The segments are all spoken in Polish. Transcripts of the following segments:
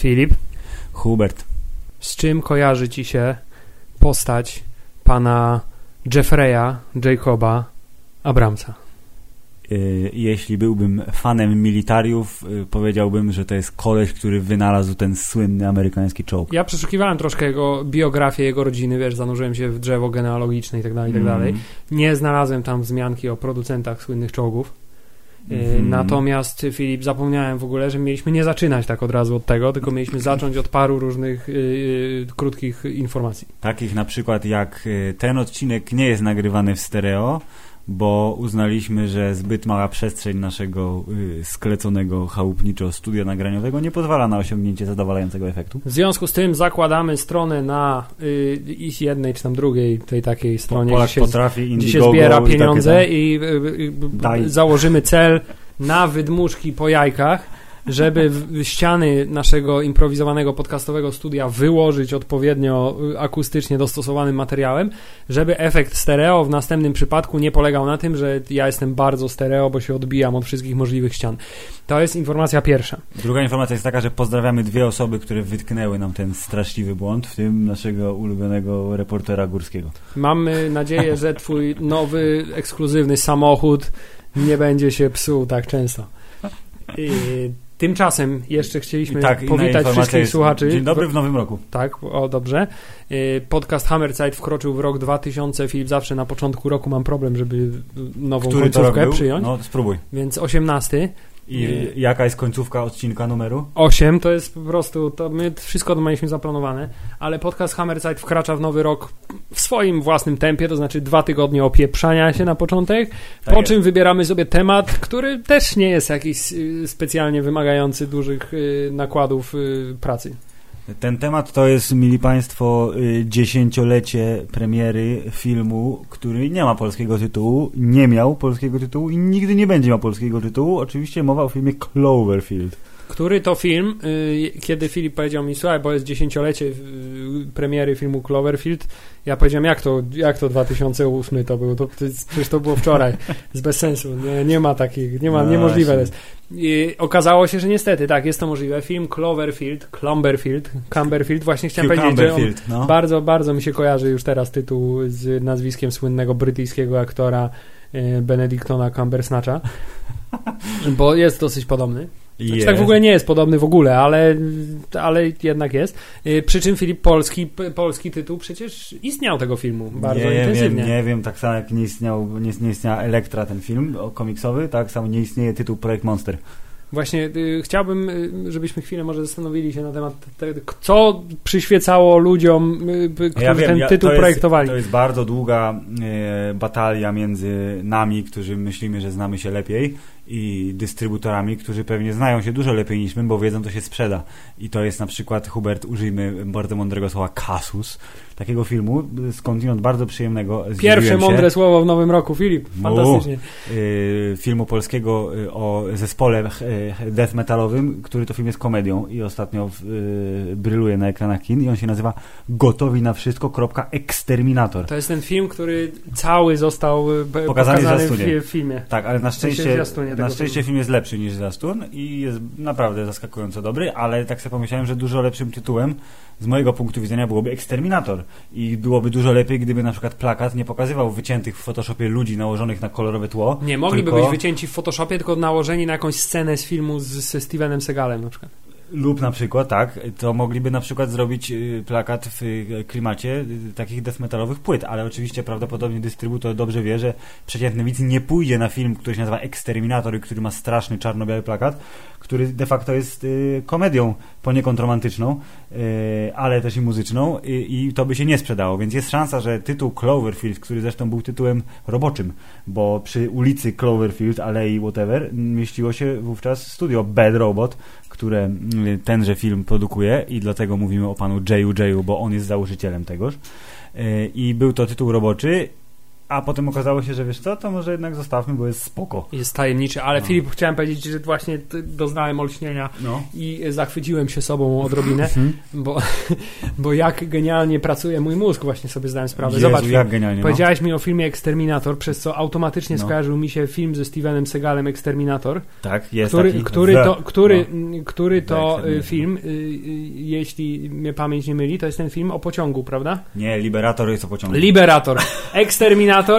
Filip, Hubert. z czym kojarzy ci się postać pana Jeffreya Jacoba Abramsa? Y, Jeśli byłbym fanem militariów, y, powiedziałbym, że to jest koleś, który wynalazł ten słynny amerykański czołg. Ja przeszukiwałem troszkę jego biografię, jego rodziny, wiesz, zanurzyłem się w drzewo genealogiczne i tak dalej, i tak dalej. Mm. Nie znalazłem tam wzmianki o producentach słynnych czołgów. Mhm. Natomiast, Filip, zapomniałem w ogóle, że mieliśmy nie zaczynać tak od razu od tego, tylko mieliśmy zacząć od paru różnych yy, krótkich informacji. Takich na przykład jak ten odcinek nie jest nagrywany w stereo, bo uznaliśmy, że zbyt mała przestrzeń naszego y, skleconego chałupniczo studia nagraniowego nie pozwala na osiągnięcie zadowalającego efektu. W związku z tym zakładamy stronę na i jednej czy tam drugiej, tej takiej stronie, Polak gdzie się, potrafi, gdzie się Indiegogo zbiera i takie pieniądze i, yy, yy, Daj. założymy cel na wydmuszki po jajkach, żeby ściany naszego improwizowanego podcastowego studia wyłożyć odpowiednio y, akustycznie dostosowanym materiałem, żeby efekt stereo w następnym przypadku nie polegał na tym, że ja jestem bardzo stereo, bo się odbijam od wszystkich możliwych ścian. To jest informacja pierwsza. Druga informacja jest taka, że pozdrawiamy dwie osoby, które wytknęły nam ten straszliwy błąd, w tym naszego ulubionego reportera górskiego. Mamy nadzieję, że twój nowy, ekskluzywny samochód nie będzie się psuł tak często. I tymczasem jeszcze chcieliśmy tak, powitać wszystkich jest, słuchaczy. Dzień dobry w nowym roku. Tak, o dobrze. Y, Podcast Hammerside wkroczył w rok 2000. Filip, zawsze na początku roku mam problem, żeby nową Który końcówkę przyjąć. No, spróbuj. Więc 18. I Nie. jaka jest końcówka odcinka numeru? 8 to jest po prostu, to my wszystko to mieliśmy zaplanowane, ale podcast Hammerside wkracza w nowy rok w swoim własnym tempie, to znaczy dwa tygodnie opieprzania się na początek, Tak po jest. czym wybieramy sobie temat, który też nie jest jakiś y, specjalnie wymagający dużych y, nakładów y, pracy. Ten temat to jest, mili Państwo, y, dziesięciolecie premiery filmu, który nie ma polskiego tytułu, nie miał polskiego tytułu i nigdy nie będzie miał polskiego tytułu. Oczywiście mowa o filmie Cloverfield. Który to film, y, kiedy Filip powiedział mi, słuchaj, bo jest dziesięciolecie premiery filmu Cloverfield, ja powiedziałem, jak to, jak to 2008 to był, to, to, przecież to było wczoraj, jest bez sensu, nie, nie ma takich, nie ma, No niemożliwe właśnie. jest. I okazało się, że niestety, tak, jest to możliwe. Film Cloverfield, Cumberfield, Cumberfield, właśnie chciałem powiedzieć, że no. bardzo, bardzo mi się kojarzy już teraz tytuł z nazwiskiem słynnego brytyjskiego aktora y, Benedictona Cumbersnatcha, bo jest dosyć podobny. Znaczy, Jest. tak w ogóle nie jest podobny w ogóle, ale, ale jednak jest. Y, Przy czym Filip polski, polski tytuł przecież istniał tego filmu bardzo nie intensywnie. Wiem, nie wiem, tak samo jak nie istniał, nie, nie istniała Elektra, ten film komiksowy, tak samo nie istnieje tytuł Projekt Monster. Właśnie y, chciałbym, y, żebyśmy chwilę może zastanowili się na temat tego, co przyświecało ludziom, y, y, którzy ten tytuł to jest, projektowali. To jest bardzo długa e, batalia między nami, którzy myślimy, że znamy się lepiej i dystrybutorami, którzy pewnie znają się dużo lepiej niż my, bo wiedzą, to się sprzeda. I to jest na przykład, Hubert, użyjmy bardzo mądrego słowa kasus, takiego filmu, skądinąd bardzo przyjemnego. Pierwsze mądre słowo w nowym roku, Filip. Fantastycznie. y, filmu polskiego y, o zespole y, death metalowym, który to film jest komedią i ostatnio y, bryluje na ekranach kin i on się nazywa Gotowi na wszystko. kropka, Exterminator. To jest ten film, który cały został Pokazany w pokazany w, w filmie. Tak, ale na szczęście, tego na szczęście filmu. film jest lepszy niż zwiastun i jest naprawdę zaskakująco dobry, ale tak sobie pomyślałem, że dużo lepszym tytułem z mojego punktu widzenia byłoby Exterminator i byłoby dużo lepiej, gdyby na przykład plakat nie pokazywał wyciętych w Photoshopie ludzi nałożonych na kolorowe tło. Nie, mogliby tylko- być wycięci w Photoshopie, tylko nałożeni na jakąś scenę z filmu z, ze Stevenem Segalem na przykład. Lub na przykład, tak, to mogliby na przykład zrobić y, plakat w y, klimacie y, takich death metalowych płyt, ale oczywiście prawdopodobnie dystrybutor dobrze wie, że przeciętny widz nie pójdzie na film, który się nazywa Exterminator i który ma straszny czarno-biały plakat, który de facto jest komedią poniekąd romantyczną, ale też i muzyczną i to by się nie sprzedało, więc jest szansa, że tytuł Cloverfield, który zresztą był tytułem roboczym, bo przy ulicy Cloverfield, alei whatever, mieściło się wówczas studio Bad Robot, które mm, tenże film produkuje i dlatego mówimy o panu Jayu Jayu, bo on jest założycielem tegoż. Y, I był to tytuł roboczy a potem okazało się, że wiesz co, to może jednak zostawmy, bo jest spoko. Jest tajemniczy, ale No. Filip, chciałem powiedzieć, że właśnie doznałem olśnienia No. i zachwyciłem się sobą odrobinę, Mhm. bo, bo jak genialnie pracuje mój mózg, właśnie sobie zdałem sprawę. Jezu, Zobacz, jak genialnie. No. powiedziałeś mi o filmie Exterminator, przez co automatycznie No. skojarzył mi się film ze Stevenem Segalem Exterminator, Tak, jest który, taki który, to, który, no. który to y, film, y, y, jeśli mnie pamięć nie myli, to jest ten film o pociągu, prawda? Nie, Liberator jest o pociągu. Liberator.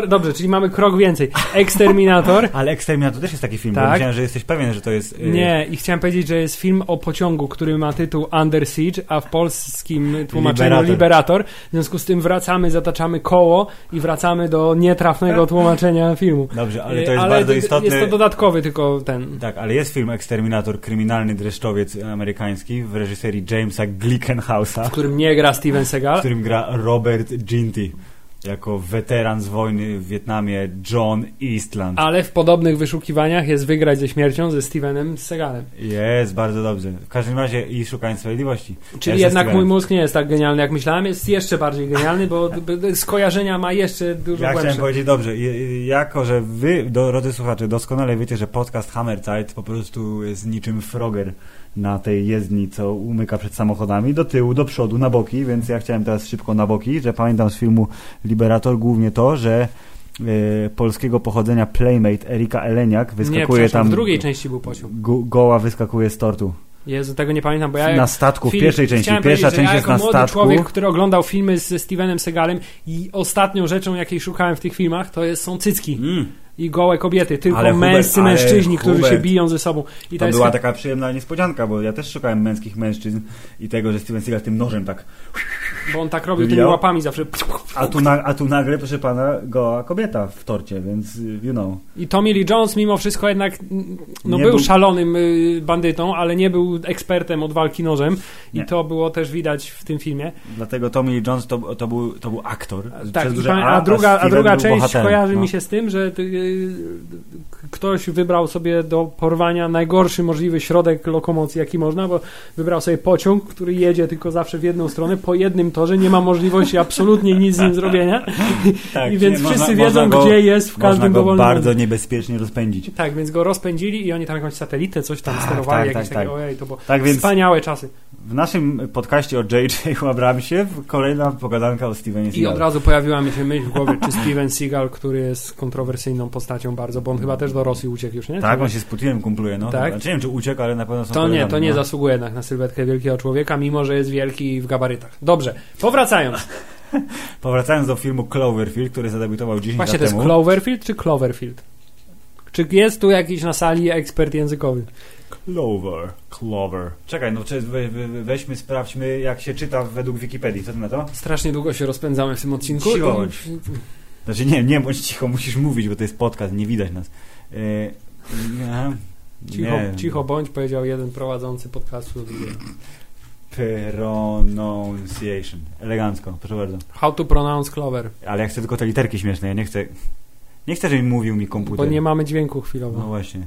Dobrze, czyli mamy krok więcej. Exterminator. Ale Exterminator też jest taki film, bo Tak. myślałem, że jesteś pewien, że to jest... y, Nie, i chciałem powiedzieć, że jest film o pociągu, który ma tytuł Under Siege, a w polskim tłumaczeniu Liberator. Liberator. W związku z tym wracamy, zataczamy koło i wracamy do nietrafnego tłumaczenia filmu. Dobrze, ale to jest Ale bardzo istotne... Jest to dodatkowy tylko ten. Tak, ale jest film Exterminator, kryminalny dreszczowiec amerykański w reżyserii Jamesa Glickenhausa, W którym nie gra Steven w Seagal. którym gra Robert Ginty jako weteran z wojny w Wietnamie John Eastland. Ale w podobnych wyszukiwaniach jest wygrać ze śmiercią ze Stevenem Seagalem. Jest, bardzo dobrze. W każdym razie i szukając sprawiedliwości. Czyli Ja jednak mój mózg nie jest tak genialny, jak myślałem, jest jeszcze bardziej genialny, bo skojarzenia ma jeszcze dużo Ja chciałem głębsze. powiedzieć dobrze, jako że wy, drodzy słuchacze, doskonale wiecie, że podcast Hammerzeit po prostu jest niczym Frogger na tej jezdni, co umyka przed samochodami, do tyłu, do przodu, na boki, więc ja chciałem teraz szybko na boki, że pamiętam z filmu Liberator głównie to, że e, polskiego pochodzenia playmate Erika Eleniak Nie, wyskakuje przepraszam, tam, w drugiej części był pociąg. go, goła wyskakuje z tortu. Jezu, tego nie pamiętam, bo ja... na statku, w pierwszej części. Pierwsza część ja jest na młody statku. człowiek, który oglądał filmy ze Stevenem Seagalem i ostatnią rzeczą, jakiej szukałem w tych filmach, to jest, są cycki Mm. i gołe kobiety, tylko Ale Hubert, męscy ale mężczyźni, którzy się Hubert, biją ze sobą. I to, jest była taka przyjemna niespodzianka, bo ja też szukałem męskich mężczyzn i tego, że Steven Seagal tym nożem tak bo on tak robił tymi łapami zawsze. A tu, na, a tu nagle, proszę pana, goła kobieta w torcie, więc y, you know. I Tommy Lee Jones mimo wszystko jednak no był, był- szalonym y, bandytą, ale nie był ekspertem od walki nożem Nie. i to było też widać w tym filmie. Dlatego Tommy Lee Jones to, to, był, to był aktor. Tak, A, a, druga, a druga część bohaterem, kojarzy no. mi się z tym, że ty, y, ktoś wybrał sobie do porwania najgorszy możliwy środek lokomocji, jaki można, bo wybrał sobie pociąg, który jedzie tylko zawsze w jedną stronę, po jednym torze, nie ma możliwości absolutnie nic z nim zrobienia. Tak, I więc wszyscy można- wiedzą, można go- gdzie jest w Można każdym go dowolnym bardzo momencie. niebezpiecznie rozpędzić. Tak, więc go rozpędzili i oni tam jakąś satelitę, coś tam Tak, sterowali, tak, jakieś tak, takie, tak. ojej, to było Tak więc wspaniałe czasy. W naszym podcaście o J.J. Abramsie kolejna pogadanka o Stevenie I od Seagalu. razu pojawiła mi się myśl w głowie, czy Steven Seagal, który jest kontrowersyjną postacią bardzo, bo on chyba też do Rosji uciekł już, nie? Tak, Czy- on się z Putinem kumpluje, no. Tak? Znaczy, nie wiem, czy uciekł, ale na pewno są To nie, to nie no. zasługuje jednak na sylwetkę wielkiego człowieka, mimo że jest wielki w gabarytach. Dobrze, powracając. Powracając do filmu Cloverfield, który zadebiutował 10 Właśnie lat to jest temu. Cloverfield czy Cloverfield? Czy jest tu jakiś na sali ekspert językowy? Clover. Clover. Czekaj, no czy we, we, weźmy, sprawdźmy, jak się czyta według Wikipedii. Co ty na to? Strasznie długo się rozpędzamy w tym odcinku. Cicho bądź. Znaczy nie, nie bądź cicho, musisz mówić, bo to jest podcast, nie widać nas. Yy, nie, Cicho, nie. cicho bądź, powiedział jeden prowadzący podcastu. Pronunciation. Elegancko, proszę bardzo. How to pronounce Clover? Ale ja chcę tylko te literki śmieszne, ja nie chcę... Nie chcę, żeby mówił mi komputer. Bo nie mamy dźwięku No chwilowo. właśnie.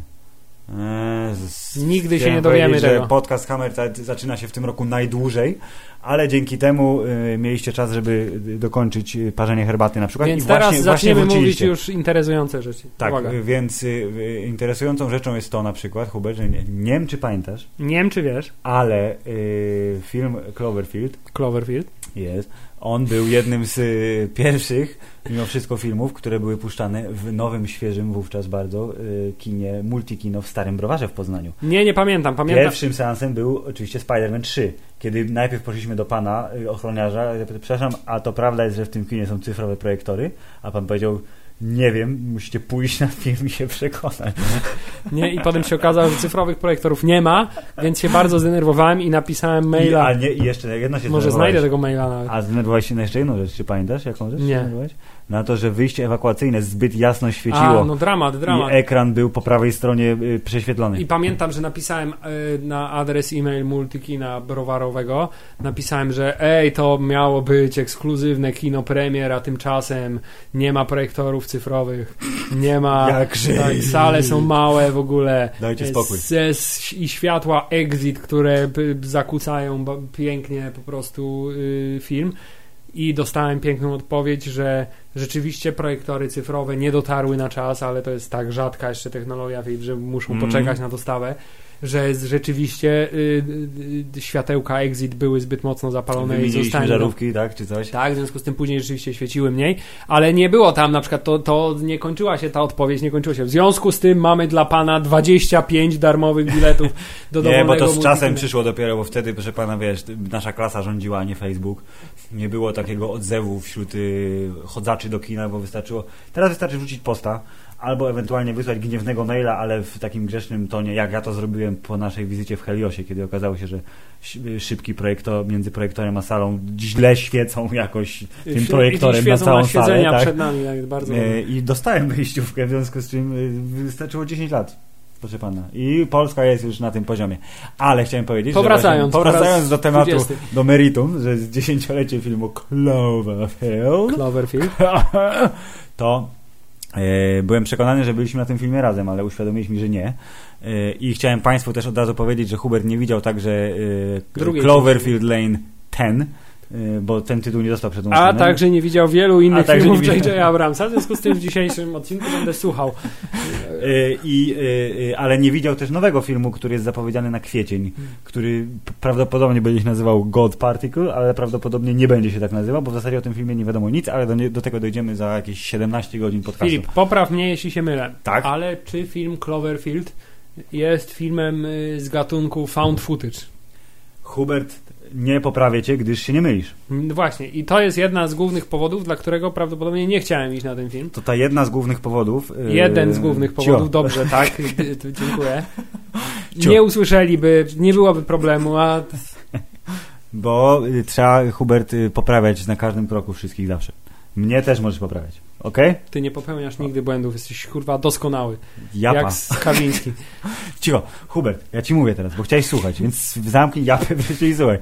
Eee, z- Nigdy się nie dowiemy tego. Że podcast Hammer zaczyna się w tym roku najdłużej, ale dzięki temu y, mieliście czas, żeby dokończyć y, parzenie herbaty na przykład. Więc I teraz właśnie, zaczniemy właśnie mówić już interesujące rzeczy. Tak, Uwaga. więc y, y, interesującą rzeczą jest to na przykład, Hubert, że nie, nie wiem czy pamiętasz, Nie wiem, czy wiesz, ale y, film Cloverfield Cloverfield. jest, on był jednym z y, pierwszych, mimo wszystko, filmów, które były puszczane w nowym, świeżym wówczas bardzo y, kinie, multikino w Starym Browarze w Poznaniu. Nie, nie pamiętam. Pamiętam. Pierwszym seansem był oczywiście Spider-Man 3, kiedy najpierw poszliśmy do pana y, ochroniarza, przepraszam, a to prawda jest, że w tym kinie są cyfrowe projektory? A pan powiedział, nie wiem, musicie pójść na film i się przekonać. Nie, I potem się okazało, że cyfrowych projektorów nie ma, więc się bardzo zdenerwowałem i napisałem I, maila. a nie, i jeszcze jedno się Może znajdę tego maila nawet. A zdenerwowałeś się na jeszcze jedną rzecz, czy pamiętasz jaką rzecz? się Nie. zdenerwowałeś? Na to, że wyjście ewakuacyjne zbyt jasno świeciło A, no dramat, dramat. i ekran był po prawej stronie y, prześwietlony. I pamiętam, że napisałem y, na adres e-mail multikina browarowego, napisałem, że ej, to miało być ekskluzywne kino premier, a tymczasem nie ma projektorów cyfrowych, nie ma, Jakże. tak, sale są małe w ogóle. Dajcie spokój. Ze, I światła exit, które zakłócają pięknie po prostu y, film. i dostałem piękną odpowiedź, że rzeczywiście projektory cyfrowe nie dotarły na czas, ale to jest tak rzadka jeszcze technologia, że muszą Mm. poczekać na dostawę, że rzeczywiście y, y, y, światełka exit były zbyt mocno zapalone i zostały żarówki, tak, czy coś? tak, w związku z tym później rzeczywiście świeciły mniej, ale nie było tam na przykład, to, to nie kończyła się ta odpowiedź, nie kończyła się. W związku z tym mamy dla pana 25 darmowych biletów do Nie, bo dowolnego to z czasem przyszło dopiero, bo wtedy, proszę pana, wiesz, nasza klasa rządziła, a nie Facebook. Nie było takiego odzewu wśród y, chodzaczy do kina, bo wystarczyło. Teraz wystarczy wrzucić posta, albo ewentualnie wysłać gniewnego maila, ale w takim grzecznym tonie, jak ja to zrobiłem po naszej wizycie w Heliosie, kiedy okazało się, że szy- szybki projektor między projektorem a salą źle świecą jakoś tym projektorem na całą salę. Tak? przed nami, tak, bardzo. E, I dostałem wyjściówkę, w związku z czym y, wystarczyło 10 lat. Proszę pana. I Polska jest już na tym poziomie. Ale chciałem powiedzieć, Powracając, że właśnie, po powracając do tematu, 20. do meritum, że jest dziesięciolecie filmu Cloverfield, Cloverfield. to e, byłem przekonany, że byliśmy na tym filmie razem, ale uświadomiliśmy, że nie. E, I chciałem Państwu też od razu powiedzieć, że Hubert nie widział także e, Cloverfield Lane 10, e, bo ten tytuł nie został przetłumaczony. A także nie widział wielu innych filmów widział- J.J. Abramsa, w związku z tym w dzisiejszym odcinku będę słuchał. E, I, e, e, ale nie widział też nowego filmu, który jest zapowiedziany na kwiecień, który prawdopodobnie będzie się nazywał God Particle, ale prawdopodobnie nie będzie się tak nazywał, bo w zasadzie o tym filmie nie wiadomo nic, ale do, nie, do tego dojdziemy za jakieś 17 godzin podcastu. Filip, popraw mnie, jeśli się mylę. Tak. Ale czy film Cloverfield jest filmem y, z gatunku found footage? Hubert, nie poprawię cię, gdyż się nie mylisz. Mm, Właśnie, i to jest jedna z głównych powodów, dla którego prawdopodobnie nie chciałem iść na ten film. To ta jedna z głównych powodów. e, Jeden z głównych cio. powodów, dobrze, tak, dziękuję. Cio. Nie usłyszeliby, nie byłoby problemu, a Bo y, trzeba, Hubert, y, poprawiać na każdym kroku wszystkich zawsze. Mnie też możesz poprawiać, okej? ty nie popełniasz nigdy błędów, jesteś kurwa doskonały, Japa. jak Skawiński. Cicho, Hubert, ja ci mówię teraz, bo chciałeś słuchać, więc zamknij japę wreszcie słuchaj.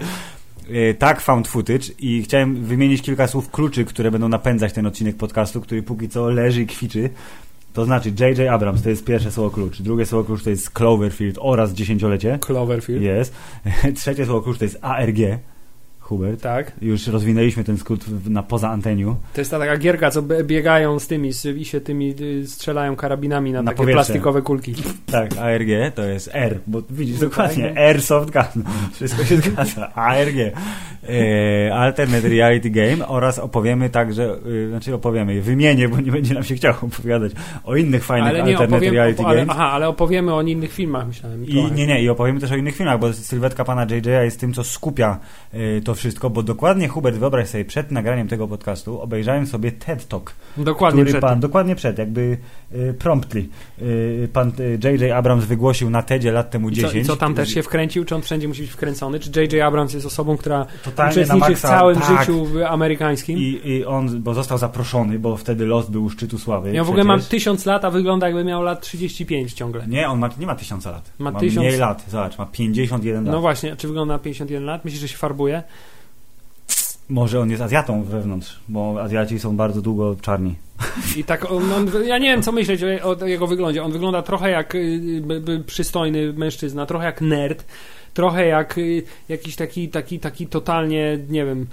E, Tak, found footage i chciałem wymienić kilka słów kluczy, które będą napędzać ten odcinek podcastu, który póki co leży i kwiczy. To znaczy J.J. Abrams to jest pierwsze słowo klucz, drugie słowo klucz to jest Cloverfield oraz dziesięciolecie. Cloverfield, Jest. Trzecie słowo klucz to jest ARG. Hubert. tak. Już rozwinęliśmy ten skrót na poza anteniu. To jest ta taka gierka, co biegają z tymi z, i się tymi y, strzelają karabinami na, Na takie powietrze. plastikowe kulki. Tak, ARG to jest R, bo widzisz No dokładnie, tak. Airsoft Gun, wszystko się zgadza, ARG, e, Alternate Reality Game oraz opowiemy także, y, znaczy opowiemy, wymienię, bo nie będzie nam się chciało opowiadać o innych fajnych Ale nie Alternate opowiem, Reality Games. aha, ale opowiemy o innych filmach, myślałem. I nie, nie, i opowiemy też o innych filmach, bo sylwetka pana JJ jest tym, co skupia y, to wszystko, bo dokładnie, Hubert, wyobraź sobie, przed nagraniem tego podcastu obejrzałem sobie TED Talk, Dokładnie który przed pan, dokładnie przed, jakby y, promptly, y, pan y, J.J. Abrams wygłosił na TEDzie lat temu I co, 10. I co tam też się wkręcił? Czy on wszędzie musi być wkręcony? Czy J.J. Abrams jest osobą, która Totalnie uczestniczy w całym tak. życiu amerykańskim? I, I on, bo został zaproszony, bo wtedy Lost był u szczytu sławy. ja w ogóle mam tysiąc lat, a wygląda jakby miał lat 35 ciągle. Nie, on ma, nie ma tysiąca lat. Ma Ma, tysiąc- mniej lat, zobacz, ma 51 lat. No właśnie, czy wygląda na 51 lat? Myślisz, że się farbuje? Może on jest Azjatą wewnątrz, bo Azjaci są bardzo długo czarni. I tak, on, on, ja nie wiem, co myśleć o, jego wyglądzie. On wygląda trochę jak y, przystojny mężczyzna, trochę jak nerd, trochę jak y, jakiś taki, taki, taki totalnie, nie wiem,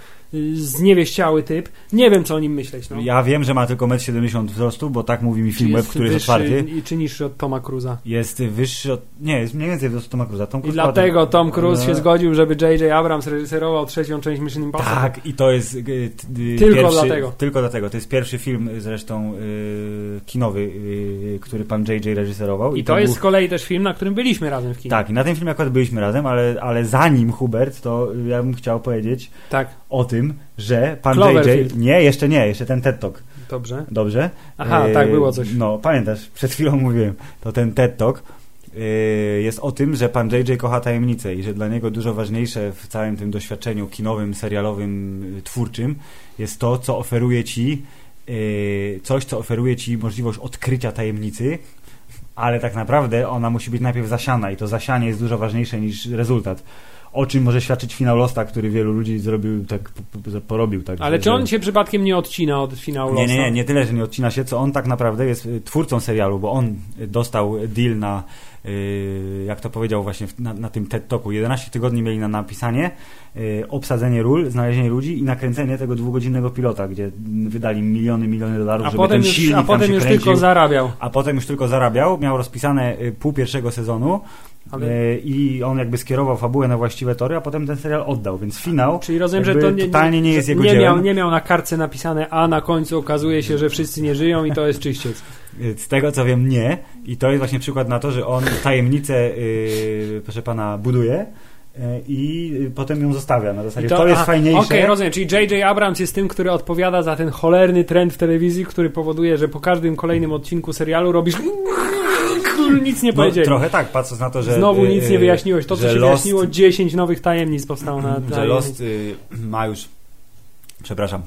zniewieściały typ. Nie wiem, co o nim myśleć. No. Ja wiem, że ma tylko 1,70 m wzrostu, bo tak mówi mi Filmweb, jest który jest otwarty. i- Czy niższy od Toma Cruza. Jest wyższy od... Nie, jest mniej więcej wzrostu Toma Cruza. Tom I dlatego. Tom Cruise się E, zgodził, żeby J.J. Abrams reżyserował trzecią część Mission Impossible. Tak, i to jest y, y, Tylko pierwszy, dlatego. Tylko dlatego. To jest pierwszy film y, zresztą y, kinowy, y, który pan JJ reżyserował. I to jest z był- kolei też film, na którym byliśmy razem w kinie. Tak, i na tym filmie akurat byliśmy razem, ale, ale zanim Hubert, to ja bym chciał powiedzieć tak. o tym, że pan. JJ... Nie, jeszcze nie, jeszcze ten TED Talk. Dobrze. Dobrze? Aha, E, tak, było coś. No, pamiętasz, przed chwilą mówiłem, to ten TED Talk e, jest o tym, że pan JJ kocha tajemnicę i że dla niego dużo ważniejsze w całym tym doświadczeniu kinowym, serialowym, y, twórczym jest to, co oferuje ci e, coś, co oferuje ci możliwość odkrycia tajemnicy, ale tak naprawdę ona musi być najpierw zasiana i to zasianie jest dużo ważniejsze niż rezultat. O czym może świadczyć finał Losta, który wielu ludzi zrobił, tak porobił. Tak, Ale że- czy on się przypadkiem nie odcina od finału nie, Losta? nie, nie, nie tyle, że nie odcina się, co on tak naprawdę jest y, twórcą serialu, bo on dostał deal na, y, jak to powiedział właśnie na, na tym TED Talku, 11 tygodni mieli na napisanie, y, obsadzenie ról, znalezienie ludzi i nakręcenie tego dwugodzinnego pilota, gdzie wydali miliony, miliony dolarów, A żeby ten już, silnik a tam potem już kręcił. tylko zarabiał. A potem już tylko zarabiał, miał rozpisane pół pierwszego sezonu Ale- y, i on jakby skierował fabułę na właściwe tory, a potem ten serial oddał, więc finał Czyli rozumiem, że to nie, totalnie nie jest jego nie miał, nie miał na kartce napisane, a na końcu okazuje się, że wszyscy nie żyją i to jest czyściec. Z tego co wiem, nie. I to jest właśnie przykład na to, że on tajemnicę, yy, proszę pana, buduje yy, i potem ją zostawia. Na zasadzie I to, jest fajniejsze. Okej, rozumiem, czyli J.J. Abrams jest tym, który odpowiada za ten cholerny trend w telewizji, który powoduje, że po każdym kolejnym odcinku serialu robisz nic nie no, powiedzieli. trochę tak, patrząc na to, że. Znowu yy, nic nie wyjaśniłeś. To, co się Lost- wyjaśniło, 10 nowych tajemnic powstało na... Że Lost yy, ma już. Przepraszam.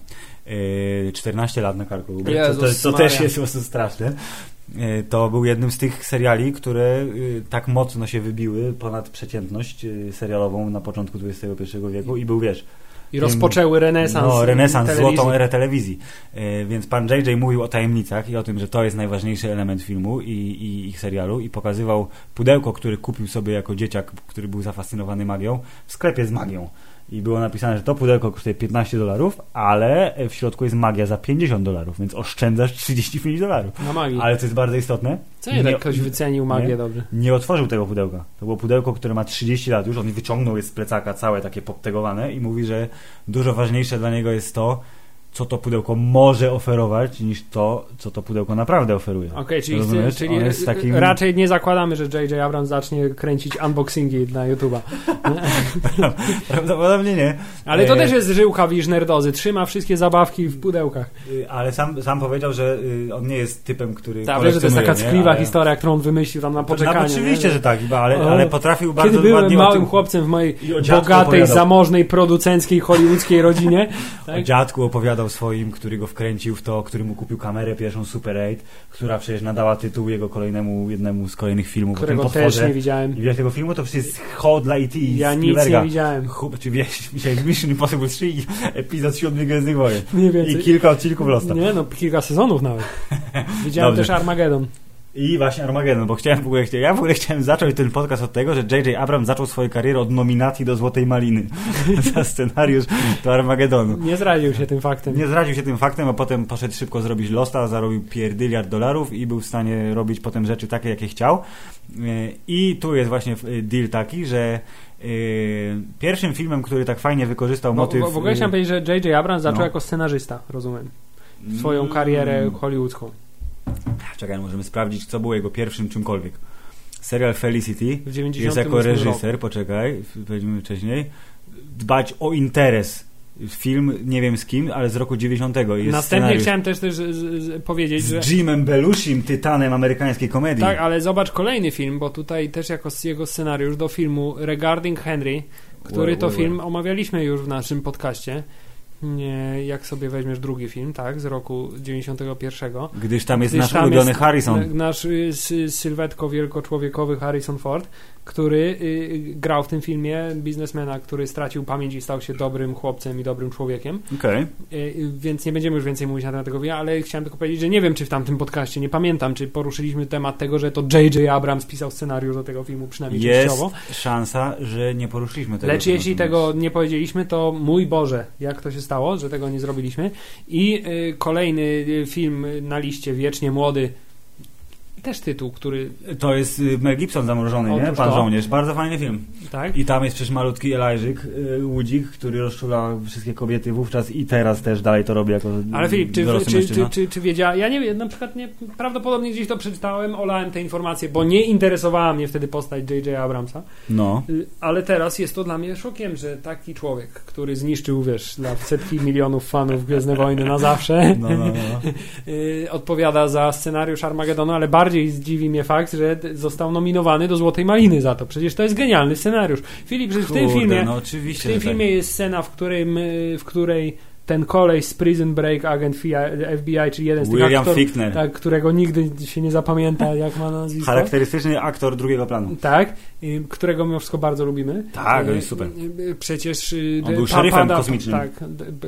Yy, 14 lat na karku. To, Jezus to, to Maria. też jest po prostu straszne. Yy, To był jednym z tych seriali, które yy, tak mocno się wybiły ponad przeciętność yy, serialową na początku XXI wieku i był, wiesz, I rozpoczęły renesans No, renesans, telewizji. złotą erę telewizji. E, więc pan JJ mówił o tajemnicach i o tym, że to jest najważniejszy element filmu i, i ich serialu i pokazywał pudełko, które kupił sobie jako dzieciak, który był zafascynowany magią, w sklepie z magią. I było napisane, że to pudełko kosztuje 15 dolarów, ale w środku jest magia za 50 dolarów, więc oszczędzasz 35 dolarów. Na magii. Ale co jest bardzo istotne, Co nie tak ktoś wycenił magię nie? dobrze? nie otworzył tego pudełka. To było pudełko, które ma 30 lat już. On wyciągnął je z plecaka całe takie podtegowane i mówi, że dużo ważniejsze dla niego jest to, co to pudełko może oferować, niż to, co to pudełko naprawdę oferuje. Okej, czyli, Rozumiesz? czyli On jest takim- raczej nie zakładamy, że J.J. Abrams zacznie kręcić unboxingi na YouTube'a. Prawdopodobnie nie. Ale to E, też jest żyłka wiżnerdozy. Trzyma wszystkie zabawki w pudełkach. y, Ale sam, sam powiedział, że y, on nie jest typem, który Tak, że to jest taka ckliwa Ale- historia, którą on wymyślił tam na poczekanie. No, oczywiście, nie? że tak, ale, O, ale potrafił Kiedy bardzo byłem ładnie o małym tym, chłopcem w mojej o bogatej, opowiadał. zamożnej, producenckiej, hollywoodzkiej rodzinie, O tak? dziadku opowiadał swoim, który go wkręcił w to, który mu kupił kamerę pierwszą Super 8, która przecież nadała tytuł jego kolejnemu, jednemu z kolejnych filmów. którego też nie widziałem. I widziałeś tego filmu? To przecież jest hot E.T. i Ja nic nie widziałem. Chub, czy wiesz, widziałeś Mission Impossible 3 i epizod 7 Gwiezdnych Wojen. Nie I więcej. kilka odcinków Losta. Nie, no kilka sezonów nawet. Widziałem Dobrze. też Armageddon. I właśnie Armageddon, bo chciałem w ogóle, ja w ogóle chciałem zacząć ten podcast od tego, że J.J. Abrams zaczął swoją karierę od nominacji do Złotej Maliny za scenariusz do Armagedonu. Nie zraził się tym faktem. Nie zraził się tym faktem, a potem poszedł szybko zrobić Losta, zarobił pierdyliard dolarów i był w stanie robić potem rzeczy takie, jakie chciał. Yy, I tu jest właśnie yy, deal taki, że yy, pierwszym filmem, który tak fajnie wykorzystał Bo, motyw... bo, w ogóle chciałem powiedzieć, że J.J. Abrams zaczął No. jako scenarzysta, rozumiem. Swoją Mm. karierę hollywoodzką. Czekaj, możemy sprawdzić, co było jego pierwszym czymkolwiek. Serial Felicity W 98 jest jako reżyser, poczekaj, powiedzmy wcześniej, dbać o interes. Film, nie wiem z kim, ale z roku 90. Jest Następnie scenariusz chciałem też, też z, z, powiedzieć, że... z Jimem Belushim, tytanem amerykańskiej komedii. Tak, ale zobacz kolejny film, bo tutaj też jako jego scenariusz do filmu Regarding Henry, który to film omawialiśmy już w naszym podcaście. Nie, jak sobie weźmiesz drugi film, tak, z roku 91. Gdyż tam jest Gdyż nasz tam ulubiony jest Harrison. Nasz y, sy- sylwetko wielkoczłowiekowy Harrison Ford, który y, grał w tym filmie biznesmena, który stracił pamięć i stał się dobrym chłopcem i dobrym człowiekiem. Okej. Y, Więc nie będziemy już więcej mówić na temat tego filmu, ale chciałem tylko powiedzieć, że nie wiem, czy w tamtym podcaście, nie pamiętam, czy poruszyliśmy temat tego, że to J.J. Abrams pisał scenariusz do tego filmu, przynajmniej Jest częściowo. szansa, że nie poruszyliśmy tego. Lecz jeśli tego nie powiedzieliśmy, to mój Boże, jak to się stało, że tego nie zrobiliśmy. I y, kolejny y, film na liście, Wiecznie Młody, też tytuł, który, To jest y, Mel Gibson zamrożony, nie? Otóż Pan to. żołnierz. Bardzo fajny film. tak? I tam jest przecież malutki Elijah y, Łudzik, który rozczula wszystkie kobiety wówczas i teraz też dalej to robi jako Ale Filip, czy, czy, czy, czy, czy wiedziała, ja nie wiem, na przykład nie, prawdopodobnie gdzieś to przeczytałem, olałem te informacje, bo nie interesowała mnie wtedy postać J.J. Abramsa, No. Y, ale teraz jest to dla mnie szokiem, że taki człowiek, który zniszczył, wiesz, dla setki milionów fanów Gwiezdne Wojny na zawsze, No, no, no. odpowiada za scenariusz Armagedonu, ale bardziej zdziwi mnie fakt, że został nominowany do Złotej Maliny za to. Przecież to jest genialny scenariusz. Filip, że w tym filmie no w tym tak. filmie jest scena, w, którym, y, w której ten kolej z Prison Break, agent FBI, czyli jeden z tych William aktorów, Fichtner. tak, którego nigdy się nie zapamięta, jak ma nazwisko. Charakterystyczny aktor drugiego planu. Tak, którego mimo wszystko bardzo lubimy. Tak, on Y, jest super. y, y, Przecież... On był szeryfem pada- kosmicznym. Tak,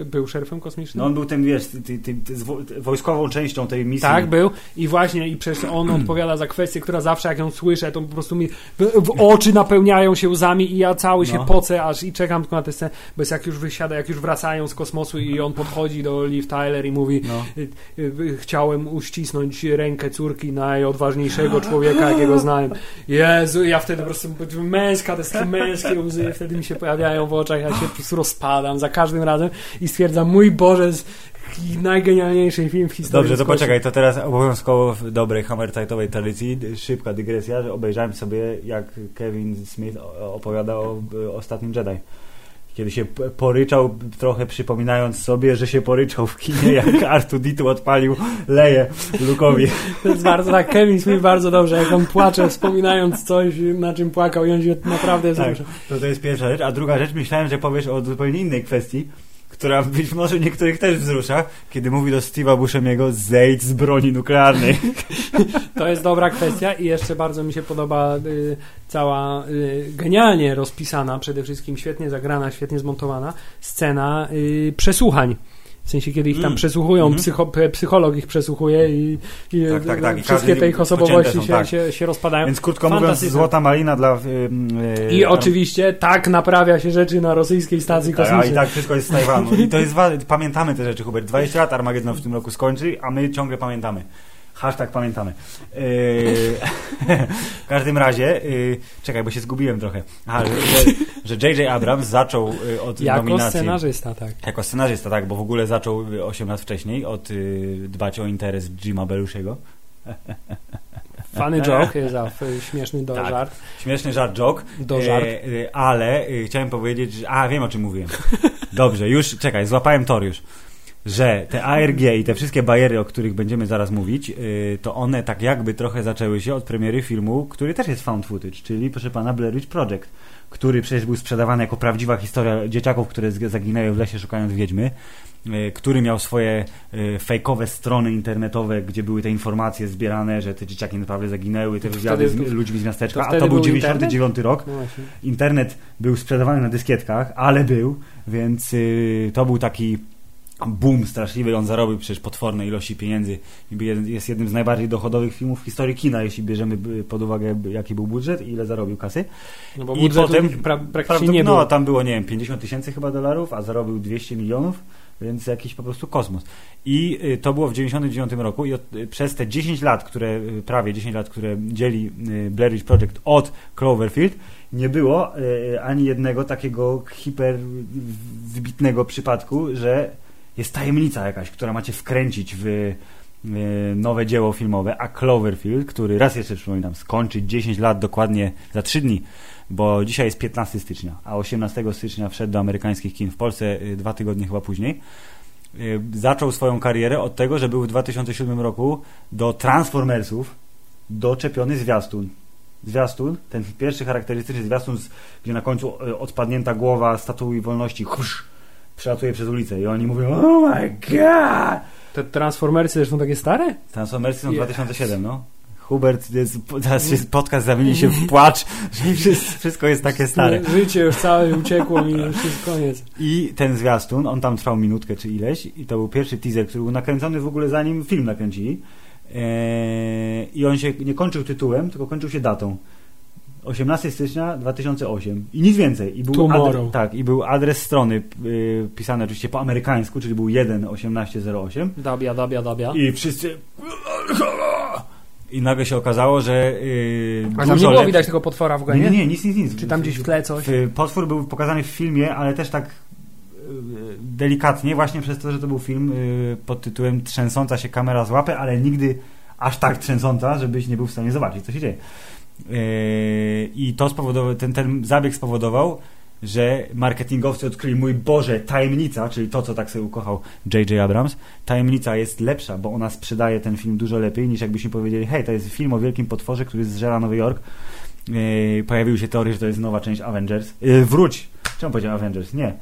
był szeryfem kosmicznym. No on był tym, wiesz, ty, ty, ty, wojskową częścią tej misji. Tak, był. I właśnie, i przecież on odpowiada za kwestię, która zawsze jak ją słyszę, to po prostu mi w, w oczy napełniają się łzami i ja cały się No. pocę, aż i czekam tylko na tę scenę, bo jest jak już wysiada, jak już wracają z kosmosu i on podchodzi do Liv Tyler i mówi No. chciałem uścisnąć rękę córki najodważniejszego człowieka, jakiego znałem. Jezu, ja wtedy po prostu męska, te takie męskie łzy wtedy mi się pojawiają w oczach, ja się po prostu rozpadam za każdym razem i stwierdzam, mój Boże, najgenialniejszy film w historii. Dobrze, to poczekaj, to teraz obowiązkowo w dobrej hammertightowej tradycji, szybka dygresja, że obejrzałem sobie jak Kevin Smith o- opowiada o o Ostatnim Jedi. Kiedy się poryczał, trochę przypominając sobie, że się poryczał w kinie, jak R2D2 odpalił leje Lukowi. To jest bardzo tak, Kevin Smith bardzo dobrze, jak on płacze, wspominając coś, na czym płakał i on się naprawdę Tak, to, to jest pierwsza rzecz. A druga rzecz, myślałem, że powiesz o zupełnie innej kwestii, która być może niektórych też wzrusza, kiedy mówi do Steve'a Buscemiego zejdź z broni nuklearnej. To jest dobra kwestia i jeszcze bardzo mi się podoba y, cała y, genialnie rozpisana, przede wszystkim świetnie zagrana, świetnie zmontowana scena y, przesłuchań. W sensie, kiedy ich tam Mm. przesłuchują, Mhm. psycho, psycholog ich przesłuchuje i, i Tak, tak, tak. I wszystkie te ich osobowości są, się, tak. się, się rozpadają. Więc krótko mówiąc, złota malina dla... Yy, I oczywiście tak naprawia się rzeczy na rosyjskiej stacji Tak, a kosmicznej. i tak wszystko jest z Tajwanu. I to jest pamiętamy te rzeczy, Hubert. 20 lat Armagedon w tym roku skończy, a my ciągle pamiętamy. Hashtag pamiętamy. Yy, w każdym razie, yy, czekaj, bo się zgubiłem trochę. Aha, że, że J.J. Abrams zaczął yy, od Jako nominacji. scenarzysta, tak. Jako scenarzysta, tak, bo w ogóle zaczął yy, 8 lat wcześniej od dbać o interes Jima Belushiego. Funny joke jest śmieszny do Tak. żart. Śmieszny żart, joke. Do żart. Ale chciałem powiedzieć, że... A, wiem o czym mówiłem. Dobrze, już, czekaj, złapałem tor już. Że te ARG i te wszystkie bariery, o których będziemy zaraz mówić, e, to one tak jakby trochę zaczęły się od premiery filmu, który też jest found footage, czyli proszę pana Blair Witch Project, który przecież był sprzedawany jako prawdziwa historia dzieciaków, które zaginęły w lesie szukając wiedźmy, e, który miał swoje e, fejkowe strony internetowe, gdzie były te informacje zbierane, że te dzieciaki naprawdę zaginęły, te wywiady z ludźmi z miasteczka, to a to był był 99 rok. No. Internet był sprzedawany na dyskietkach, ale był, więc y, to był taki boom straszliwy. On zarobił przecież potworne ilości pieniędzy. Jest jednym z najbardziej dochodowych filmów w historii kina, jeśli bierzemy y, pod uwagę, jaki był budżet i ile zarobił kasy. No bo I potem- pra, praktycznie nie no, było. tam było, nie wiem, 50 tysięcy chyba dolarów, a zarobił 200 milionów, więc jakiś po prostu kosmos. I y, to było w 99 roku i od, y, przez te 10 lat, które, prawie 10 lat, które dzieli Blair Witch Project od Cloverfield, nie było ani jednego takiego hiper wybitnego przypadku, że jest tajemnica jakaś, która macie wkręcić w nowe dzieło filmowe, a Cloverfield, który raz jeszcze przypominam, skończy 10 lat dokładnie za 3 dni, bo dzisiaj jest 15 stycznia, a 18 stycznia wszedł do amerykańskich kin w Polsce y, dwa tygodnie chyba później. Y, Zaczął swoją karierę od tego, że był w 2007 roku do Transformersów doczepiony zwiastun. Zwiastun, ten pierwszy charakterystyczny zwiastun, gdzie na końcu y, odpadnięta głowa statui wolności husz, przelatuje przez ulicę i oni mówią oh my god! Te Transformersy zresztą takie stare? Transformersy są Yes. 2007, no. Hubert, jest, teraz się podcast zamieni się w płacz, że wszystko, wszystko jest takie stare. Życie już całe uciekło mi, już jest koniec. I ten zwiastun, on tam trwał minutkę czy ileś i to był pierwszy teaser, który był nakręcony w ogóle zanim film nakręcili. Eee, I on się nie kończył tytułem, tylko kończył się datą. 18 stycznia 2008 i nic więcej. I był adres, tak, i był adres strony y, pisany oczywiście po amerykańsku, czyli był 1.1808 Dabia, dabia, dabia. i wszyscy i nagle się okazało, że yy, A tam nie było widać tego potwora w nie, genie? nie, nie, nic, nic, nic. Czy tam gdzieś w tle coś? W- Potwór był pokazany w filmie, ale też tak y, delikatnie, właśnie przez to, że to był film y, pod tytułem Trzęsąca się kamera z łapy, ale nigdy aż tak trzęsąca, żebyś nie był w stanie zobaczyć, co się dzieje. Y, I to spowodował, ten, ten zabieg spowodował, że marketingowcy odkryli, mój Boże, tajemnica, czyli to, co tak sobie ukochał J.J. Abrams, tajemnica jest lepsza, bo ona sprzedaje ten film dużo lepiej, niż jakbyśmy powiedzieli, hej, to jest film o wielkim potworze, który zżera Nowy Jork. Yy, pojawiły się teorie, że to jest nowa część Avengers. Yy, wróć! Czemu powiedziałem Avengers? Nie.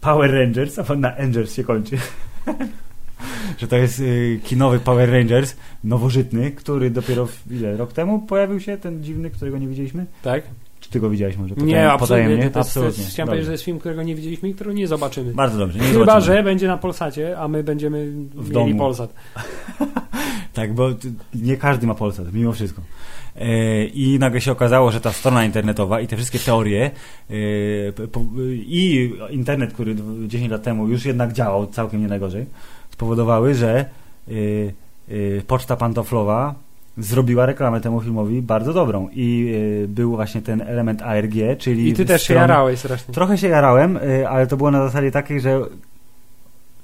Power Rangers, a na Angels się kończy. że to jest y, kinowy Power Rangers, nowożytny, który dopiero w, ile, rok temu pojawił się, ten dziwny, którego nie widzieliśmy? Tak? Czy ty go widziałeś może? nie, absolutnie. nie? To jest, absolutnie. To chciałem powiedzieć, że to jest film, którego nie widzieliśmy i którego nie zobaczymy. Bardzo dobrze. Nie Chyba, zobaczymy. że będzie na Polsacie, a my będziemy W mieli domu. Polsat. Tak, bo nie każdy ma Polsat, mimo wszystko. E, I nagle się okazało, że ta strona internetowa i te wszystkie teorie e, i internet, który d- 10 lat temu już jednak działał całkiem nie najgorzej, spowodowały, że e, e, Poczta Pantoflowa zrobiła reklamę temu filmowi bardzo dobrą i e, był właśnie ten element ARG, czyli I ty też się jarałeś strasznie. Trochę się jarałem, y, ale to było na zasadzie takiej, że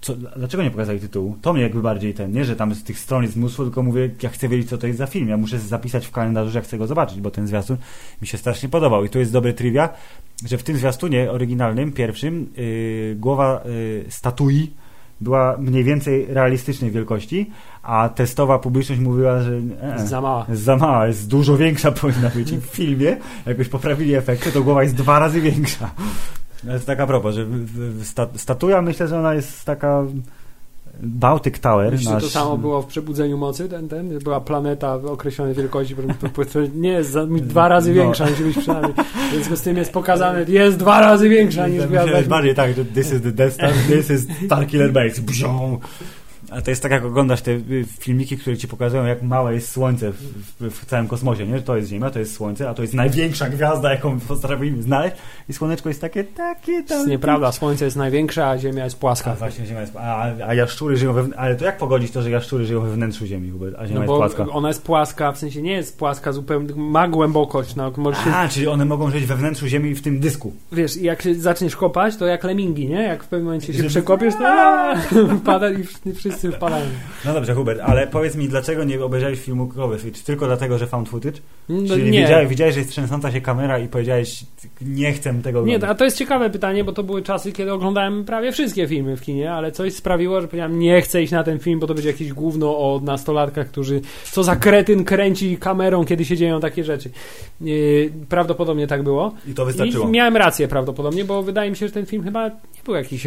co, dlaczego nie pokazali tytułu? To mnie jakby bardziej ten, nie, że tam z tych stron jest mnóstwo, tylko mówię, ja chcę wiedzieć, co to jest za film. Ja muszę zapisać w kalendarzu, że ja chcę go zobaczyć, bo ten zwiastun mi się strasznie podobał. I tu jest dobre trivia, że w tym zwiastunie oryginalnym, pierwszym, yy, głowa yy, statui była mniej więcej realistycznej wielkości, a testowa publiczność mówiła, że e, e, Za mała. jest za mała, jest dużo większa powinna być. I w filmie, jakoś poprawili efekty, to głowa jest dwa razy większa. To jest taka propos, że statuja myślę, że ona jest taka Baltic Tower. Myślisz, że to nasz- samo było w Przebudzeniu Mocy, ten, ten? Była planeta określonej wielkości, nie jest dwa razy No. większa, musi być przynajmniej. W związku z tym jest pokazane, jest dwa razy większa niż Myślę, gwiazda. bardziej tak, że this is the Death Star, this is Starkiller Base. Bzią. A to jest tak, jak oglądasz te y, filmiki, które ci pokazują, jak małe jest Słońce w, w, w całym kosmosie, nie? To jest Ziemia, to jest Słońce, a to jest największa gwiazda, jaką potrafimy znaleźć i Słoneczko jest takie, takie To tam... jest nieprawda, Słońce jest największe, a Ziemia jest A płaska. właśnie Ziemia jest... A, a jaszczury żyją we... Ale to jak pogodzić to, że jaszczury żyją we wnętrzu Ziemi, a Ziemia No jest bo płaska? ona jest płaska, w sensie nie jest płaska zupełnie, ma głębokość. No, możesz się, A, czyli one mogą żyć we wnętrzu Ziemi w tym dysku. wiesz, jak się zaczniesz kopać, to jak lemingi, nie? Jak w pewnym momencie się przekopiesz, to wpada i wsz- wszyscy wpadają. No dobrze, Hubert, ale powiedz mi, dlaczego nie obejrzałeś filmu Cloverfield? Czy tylko dlatego, że found footage? No, Czyli nie. Widziałeś, widziałeś, że jest trzęsąca się kamera i powiedziałeś, nie chcę tego Nie, oglądać. a to jest ciekawe pytanie, bo to były czasy, kiedy oglądałem prawie wszystkie filmy w kinie, ale coś sprawiło, że powiedziałem, nie chcę iść na ten film, bo to będzie jakieś gówno o nastolatkach, którzy, co za kretyn kręci kamerą, kiedy się dzieją takie rzeczy. Prawdopodobnie tak było. I to wystarczyło. I miałem rację prawdopodobnie, bo wydaje mi się, że ten film chyba nie był jakiś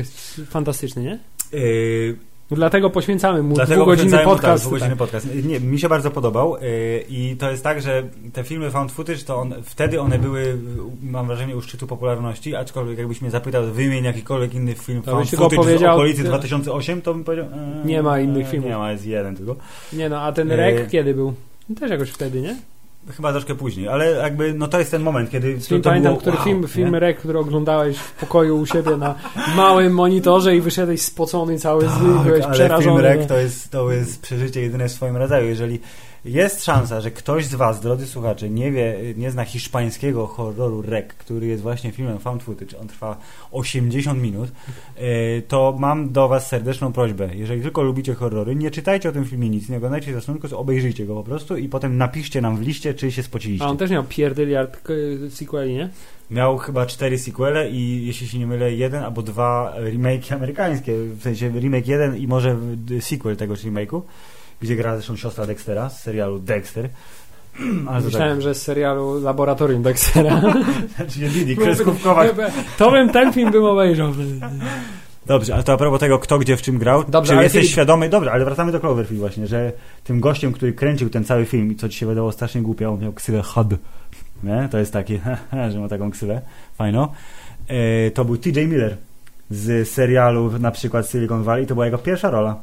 fantastyczny, nie? Yy, Dlatego poświęcamy mu Dlatego dwugodzinny mu, podcast. Tak, dwugodzinny podcast. Nie, mi się bardzo podobał yy, i to jest tak, że te filmy found footage, to on, wtedy one były, mam wrażenie, u szczytu popularności, aczkolwiek jakbyś mnie zapytał, wymień jakikolwiek inny film To found footage z powiedział- okolicy 2008, to bym powiedział... eee, Nie ma innych filmów. Nie ma, jest jeden tylko. Nie no, a ten rek kiedy był? Też jakoś wtedy, nie? Chyba troszkę później, ale jakby, no to jest ten moment, kiedy Film, to, pamiętam, było, który wow, film, nie? film rek, który oglądałeś w pokoju u siebie na małym monitorze i wyszedłeś spocony cały zły, byłeś Tak, ale przerażony. film REK to jest, to jest przeżycie jedyne w swoim rodzaju. Jeżeli jest szansa, że ktoś z Was, drodzy słuchacze, nie wie, nie zna hiszpańskiego horroru REK, który jest właśnie filmem found footage, on trwa 80 minut, e, to mam do Was serdeczną prośbę. Jeżeli tylko lubicie horrory, nie czytajcie o tym filmie nic, nie oglądajcie zasłony, tylko obejrzyjcie go po prostu i potem napiszcie nam w liście, czy się spociliście. A on też miał pierdyliard sequeli, nie? Miał chyba cztery sequele i jeśli się nie mylę, jeden albo dwa remake amerykańskie, w sensie remake jeden i może sequel tegoż remake'u, gdzie gra zresztą siostra Dextera z serialu Dexter. Ale Myślałem, że z serialu Laboratorium Dextera. tak, czyli Didi, kreskówkowa. to bym ten film bym obejrzał. Dobrze, ale to a propos tego, kto gdzie w czym grał, Dobrze, czy jesteś Filip- świadomy, dobrze, ale wracamy do Cloverfield właśnie, że tym gościem, który kręcił ten cały film i co ci się wydało strasznie głupio, on miał ksywę HUD, nie? To jest taki, że ma taką ksywę, fajno. E, to był TJ Miller z serialu na przykład Silicon Valley, to była jego pierwsza rola.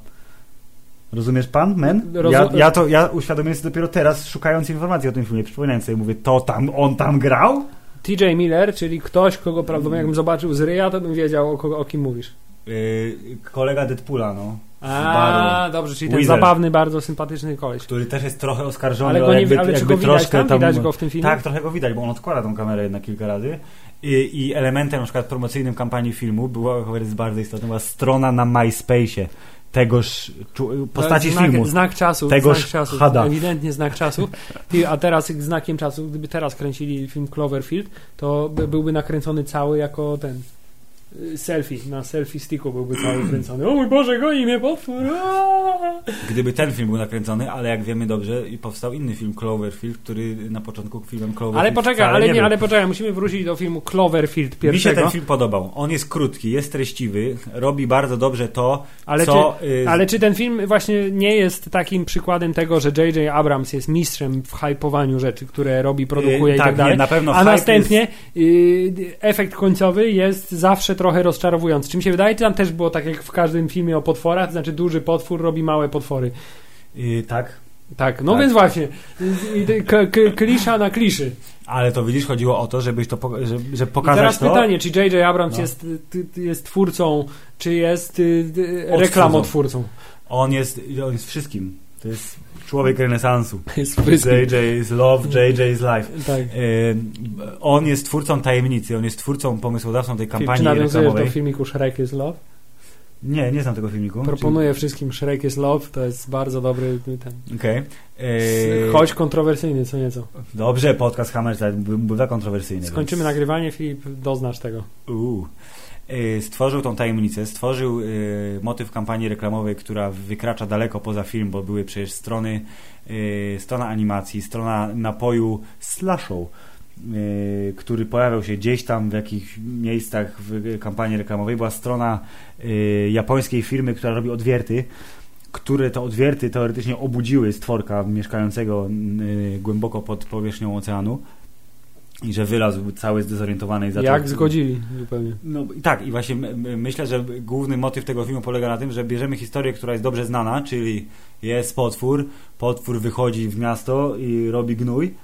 Rozumiesz pan, men? Ja, ja to, ja uświadomiłem sobie dopiero teraz, szukając informacji o tym filmie, przypominając sobie, mówię, to tam, on tam grał? TJ Miller, czyli ktoś, kogo prawdopodobnie jakbym zobaczył z ryja, to bym wiedział, o, kogo, o kim mówisz. Yy, kolega Deadpoola, no. A, dobrze, czyli ten Weezer. zabawny, bardzo sympatyczny koleś. który też jest trochę oskarżony, Ale, go nie, jakby, ale czy go widać troszkę tam? Widać go w tym filmie? Tak, trochę go widać, bo on odkłada tą kamerę jednak kilka razy. I, i elementem na przykład promocyjnym kampanii filmu była, chyba jest bardzo istotna, była strona na MySpace'ie tegoż postaci znak, filmu. Znak czasu. Tegoż znak czasu. Hada. Ewidentnie znak czasu. A teraz znakiem czasu, gdyby teraz kręcili film Cloverfield, to by, byłby nakręcony cały jako ten. Selfie, na selfie sticku byłby cały kręcony. O mój Boże, goni mnie potwór! Aaaa! Gdyby ten film był nakręcony, ale jak wiemy dobrze, i powstał inny film Cloverfield, który na początku filmem Cloverfield Ale poczekaj, ale nie, był. ale poczekaj, musimy wrócić do filmu Cloverfield Mi się pierwszego. ten film podobał. On jest krótki, jest treściwy, robi bardzo dobrze to, Ale co... y, Ale czy ten film właśnie nie jest takim przykładem tego, że J.J. Abrams jest mistrzem w hypowaniu rzeczy, które robi, produkuje y, i tak, tak dalej? Nie, na pewno A następnie y, efekt końcowy jest zawsze trochę rozczarowujący. Czy mi się wydaje, czy tam też było tak jak w każdym filmie o potworach, to znaczy duży potwór robi małe potwory. Tak, Tak, no Tak. więc właśnie. K- k- klisza na kliszy. ale to widzisz, chodziło o to, żebyś to, poka- że, że I pokazać teraz to... pytanie, czy J.J. Abrams No. jest, jest twórcą, czy jest y, y, reklamotwórcą? On jest, on jest wszystkim. To jest człowiek renesansu. Jest wszystkim. JJ is love, JJ is life. Tak. Y, on jest twórcą tajemnicy, on jest twórcą, pomysłodawcą tej Czy kampanii nawiązujesz do filmiku Shrek is Love? Nie, nie znam tego filmiku. Proponuję wszystkim Shrek is Love, to jest bardzo dobry ten. Okej. Y, Choć kontrowersyjny, co nieco. Dobrze, podcast był za kontrowersyjny. Skończymy więc- nagrywanie, Filip, doznasz tego. Uuu. Y, Stworzył tą tajemnicę, stworzył y, motyw kampanii reklamowej, która wykracza daleko poza film, bo były przecież strony, y, strona animacji, strona napoju Slashow, który pojawiał się gdzieś tam w jakichś miejscach w kampanii reklamowej. Była strona japońskiej firmy, która robi odwierty, które to odwierty teoretycznie obudziły stworka mieszkającego głęboko pod powierzchnią oceanu i że wylazł cały zdezorientowany i zaczął... Jak zgodzili zupełnie. No i tak, i właśnie my- my- myślę, że główny motyw tego filmu polega na tym, że bierzemy historię, która jest dobrze znana, czyli jest potwór, potwór wychodzi w miasto i robi gnój,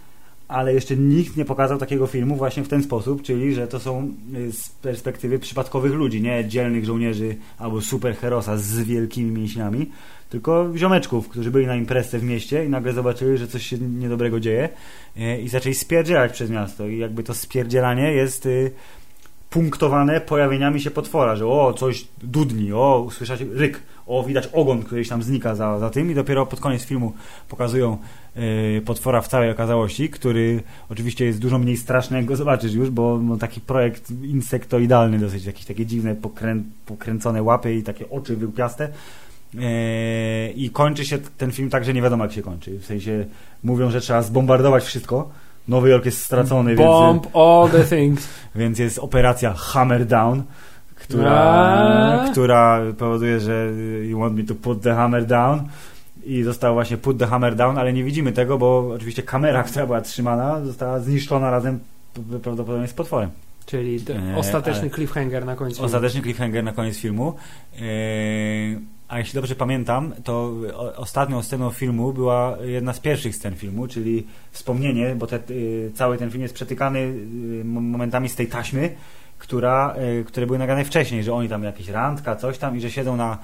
ale jeszcze nikt nie pokazał takiego filmu właśnie w ten sposób, czyli że to są y, z perspektywy przypadkowych ludzi, nie dzielnych żołnierzy albo superherosa z wielkimi mięśniami, tylko ziomeczków, którzy byli na imprezce w mieście i nagle zobaczyli, że coś się niedobrego dzieje y, i zaczęli spierdzielać przez miasto i jakby to spierdzielanie jest y, punktowane pojawieniami się potwora, że o, coś dudni, o, usłyszać ryk, o, widać ogon, któryś tam znika za, za tym i dopiero pod koniec filmu pokazują e, potwora w całej okazałości, który oczywiście jest dużo mniej straszny, jak go zobaczysz już, bo no, taki projekt insektoidalny dosyć, jakieś takie dziwne pokrę, pokręcone łapy i takie oczy wyłupiaste. E, I kończy się ten film tak, że nie wiadomo jak się kończy. W sensie mówią, że trzeba zbombardować wszystko. Nowy Jork jest stracony, więc... Bomb all the things. Więc jest operacja Hammer Down, która, A. która powoduje, że you want me to put the hammer down i został właśnie put the hammer down, ale nie widzimy tego, bo oczywiście kamera, która była trzymana, została zniszczona razem prawdopodobnie z potworem. Czyli Nie, ostateczny cliffhanger na końcu. Ostateczny cliffhanger na koniec filmu. Eee, a jeśli dobrze pamiętam, to o, ostatnią sceną filmu była jedna z pierwszych scen filmu, czyli wspomnienie, bo te, y, cały ten film jest przetykany mo- momentami z tej taśmy, która, które były nagrane wcześniej, że oni tam jakieś randka, coś tam i że siedzą na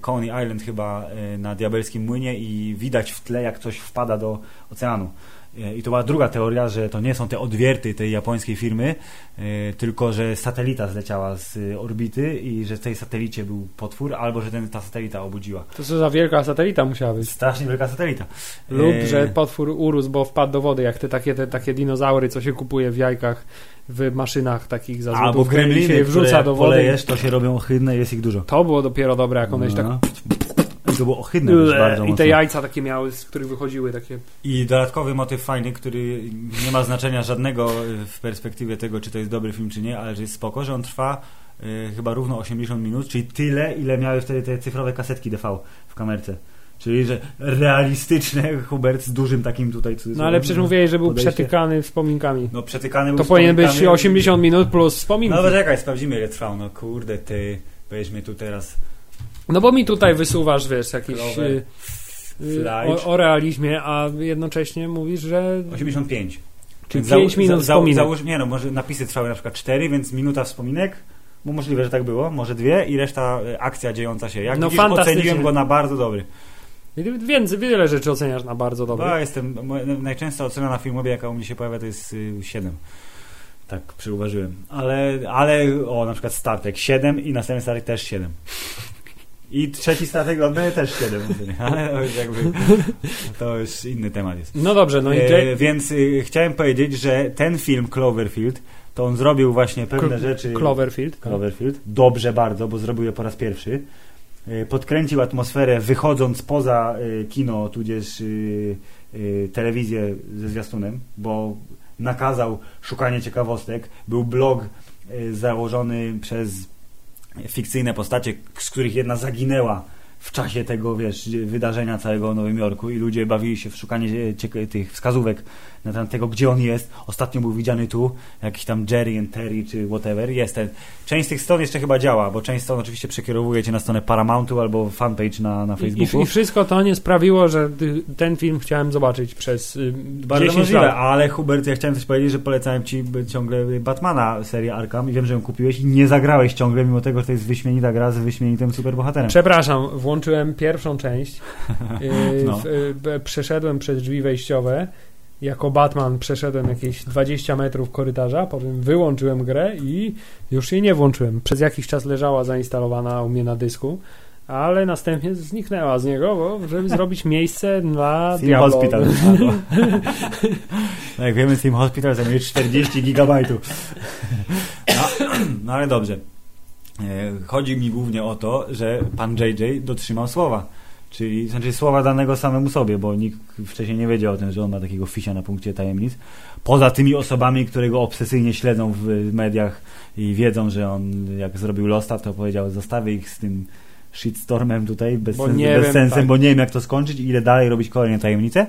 Coney Island chyba na diabelskim młynie i widać w tle jak coś wpada do oceanu. Y, I to była druga teoria, że to nie są te odwierty tej japońskiej firmy, y, tylko że satelita zleciała z orbity i że w tej satelicie był potwór, albo że ten, ta satelita obudziła. To co za wielka satelita musiała być. Strasznie wielka satelita. Lub, E, że potwór urósł, bo wpadł do wody, jak te takie, te takie dinozaury, co się kupuje w jajkach, w maszynach takich za Albo złotówkę się gremliny, je które wrzuca do wody. polejesz, to się robią ohydne, jest ich dużo. To było dopiero dobre, jak one się tak... No. I to było ohydne już bardzo I mocno. te jajca takie miały, z których wychodziły takie... I dodatkowy motyw fajny, który nie ma znaczenia żadnego y, w perspektywie tego, czy to jest dobry film, czy nie, ale że jest spoko, że on trwa y, chyba równo 80 minut, czyli tyle, ile miały wtedy te cyfrowe kasetki DV w kamerce. Czyli, że realistyczne Hubert z dużym takim tutaj No ale przecież mówiłeś, że był podejście. przetykany wspominkami. No przetykany był To powinien być wspominkami. 80 minut plus wspominki. No ale czekaj, sprawdzimy ile trwał. No kurde, ty, weźmy tu teraz No bo mi tutaj wysuwasz, wiesz, jakiś... Klower. y, y, o, o realizmie, a jednocześnie mówisz, że... 85. Czyli Za- 5 minut za- za-. Załóż, nie no, może napisy trwały na przykład 4, więc minuta wspominek, bo możliwe, że tak było, może dwie i reszta e, akcja dziejąca się. Jak No widzisz, oceniłem go na bardzo dobry. Więcej, wiele rzeczy oceniasz na bardzo dobre. Bo jestem, moja najczęstsza ocena na filmowie, jaka u mnie się pojawia, to jest y, 7. Tak przyuważyłem. Ale, ale o, na przykład Startek 7 i następny Startek też 7. I trzeci statek ląduje też 7. Ale jakby to już inny temat jest. No dobrze, no i E, więc y, chciałem powiedzieć, że ten film Cloverfield to on zrobił właśnie pewne Cl- rzeczy. Cloverfield. tak. Cloverfield. Dobrze bardzo, bo zrobił je po raz pierwszy. E, Podkręcił atmosferę wychodząc poza e, kino, tudzież e, e, telewizję ze zwiastunem, bo nakazał szukanie ciekawostek. Był blog e, założony przez fikcyjne postacie, z których jedna zaginęła w czasie tego, wiesz, wydarzenia całego w Nowym Jorku i ludzie bawili się w szukanie e, cieka- tych wskazówek na temat tego, gdzie on jest. Ostatnio był widziany tu, jakiś tam Jerry and Terry czy whatever. Jest ten. Część z tych stron jeszcze chyba działa, bo część stron oczywiście przekierowuje cię na stronę Paramountu albo fanpage na, na Facebooku. I, I wszystko to nie sprawiło, że y, ten film chciałem zobaczyć przez y, Bardzo 10 możliwe, lat. ale Hubert, ja chciałem coś powiedzieć, że polecałem ci ciągle Batmana serię Arkham i wiem, że ją kupiłeś i nie zagrałeś ciągle, mimo tego, że to jest wyśmienita gra z wyśmienitym superbohaterem. Przepraszam, włączyłem pierwszą część. y, No. y, przeszedłem przez drzwi wejściowe. Jako Batman przeszedłem jakieś 20 metrów korytarza, potem wyłączyłem grę i już jej nie włączyłem. Przez jakiś czas leżała zainstalowana u mnie na dysku, ale następnie zniknęła z niego, bo żeby zrobić miejsce dla Sim Diablo. Hospital. no, jak wiemy, Sim Hospital zajmuje 40 gigabajtów. No, no ale dobrze. E, Chodzi mi głównie o to, że pan JJ dotrzymał słowa. Czyli znaczy słowa danego samemu sobie, bo nikt wcześniej nie wiedział o tym, że on ma takiego fisia na punkcie tajemnic. Poza tymi osobami, które go obsesyjnie śledzą w mediach i wiedzą, że on jak zrobił Losta, to powiedział zostawię ich z tym shitstormem tutaj bez, Bo sens, bez wiem, sensem, tak. bo nie wiem jak to skończyć i ile dalej robić kolejne tajemnice.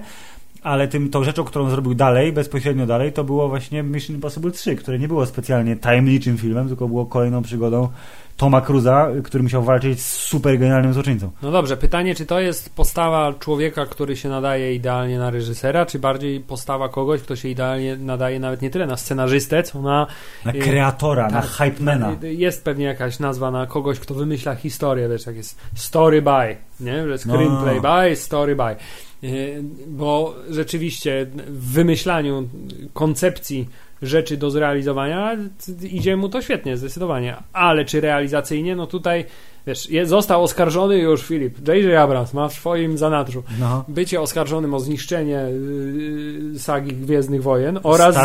Ale tym, tą rzeczą, którą zrobił dalej, bezpośrednio dalej, to było właśnie Mission Impossible 3, które nie było specjalnie tajemniczym filmem, tylko było kolejną przygodą Toma Cruza, który musiał walczyć z super genialnym złoczyńcą. No dobrze, pytanie, czy to jest postawa człowieka, który się nadaje idealnie na reżysera, czy bardziej postawa kogoś, kto się idealnie nadaje nawet nie tyle na scenarzystę, co na... Na Y, kreatora, na tak, hypemana. y, Jest pewnie jakaś nazwa na kogoś, kto wymyśla historię, wiesz, jak jest story by, nie? Że screenplay No. by, story by. Y, Bo rzeczywiście w wymyślaniu koncepcji rzeczy do zrealizowania idzie mu to świetnie, zdecydowanie. Ale czy realizacyjnie? No tutaj, wiesz, je- został oskarżony już Filip. J.J. Abrams ma w swoim zanadrzu No. bycie oskarżonym o zniszczenie yy, sagi Gwiezdnych Wojen oraz,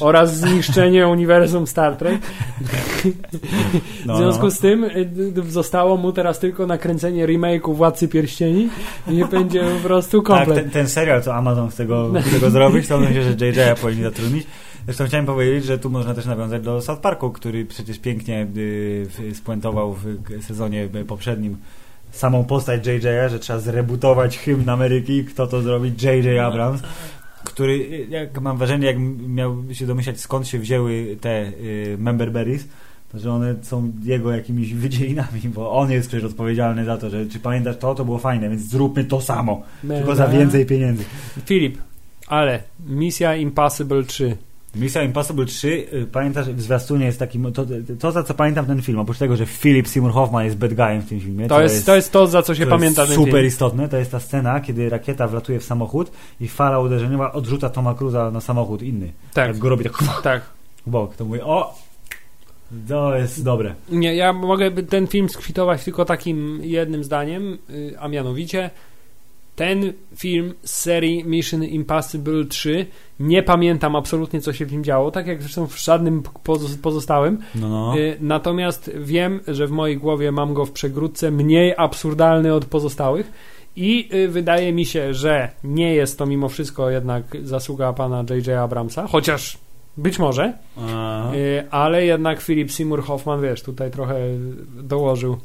oraz zniszczenie uniwersum Star Trek. No, w związku no. z tym y, y, zostało mu teraz tylko nakręcenie remake'u Władcy Pierścieni i nie będzie po prostu Tak, komplet. ten, ten serial, co Amazon chce go, chce go zrobić, to myślę, że JJ powinni zatrudnić. Zresztą chciałem powiedzieć, że tu można też nawiązać do South Parku, który przecież pięknie y, w- spuentował w sezonie y, poprzednim samą postać JJ, że trzeba zrebutować hymn Ameryki. Kto to zrobi? JJ Abrams. Który, y, jak mam wrażenie, jak miał się domyślać skąd się wzięły te y, member berries, to że one są jego jakimiś wydzielinami, bo on jest przecież odpowiedzialny za to, że czy pamiętasz to, to było fajne, więc zróbmy to samo, tylko za więcej pieniędzy. Filip, ale misja Impossible 3. Misja Impossible 3, y, pamiętasz, w zwiastunie jest taki, to, to za co pamiętam ten film, oprócz tego, że Philip Seymour Hoffman jest bad guyem w tym filmie, To jest, to jest to, za co się to pamięta jest ten super film. istotne, to jest ta scena, kiedy rakieta wlatuje w samochód i fala uderzeniowa odrzuca Toma Cruza na samochód inny. Tak, Jak go robi tak tak. w bok, to mówię, o, to jest dobre. Nie, ja mogę ten film skwitować tylko takim jednym zdaniem, y, a mianowicie ten film z serii Mission Impossible 3 nie pamiętam absolutnie co się w nim działo, tak jak zresztą w żadnym pozo- pozostałym. No, no. Y, Natomiast wiem, że w mojej głowie mam go w przegródce mniej absurdalny od pozostałych i y, wydaje mi się, że nie jest to mimo wszystko jednak zasługa pana J.J. Abramsa, chociaż być może, Aha. y, ale jednak Philip Seymour Hoffman, wiesz, tutaj trochę dołożył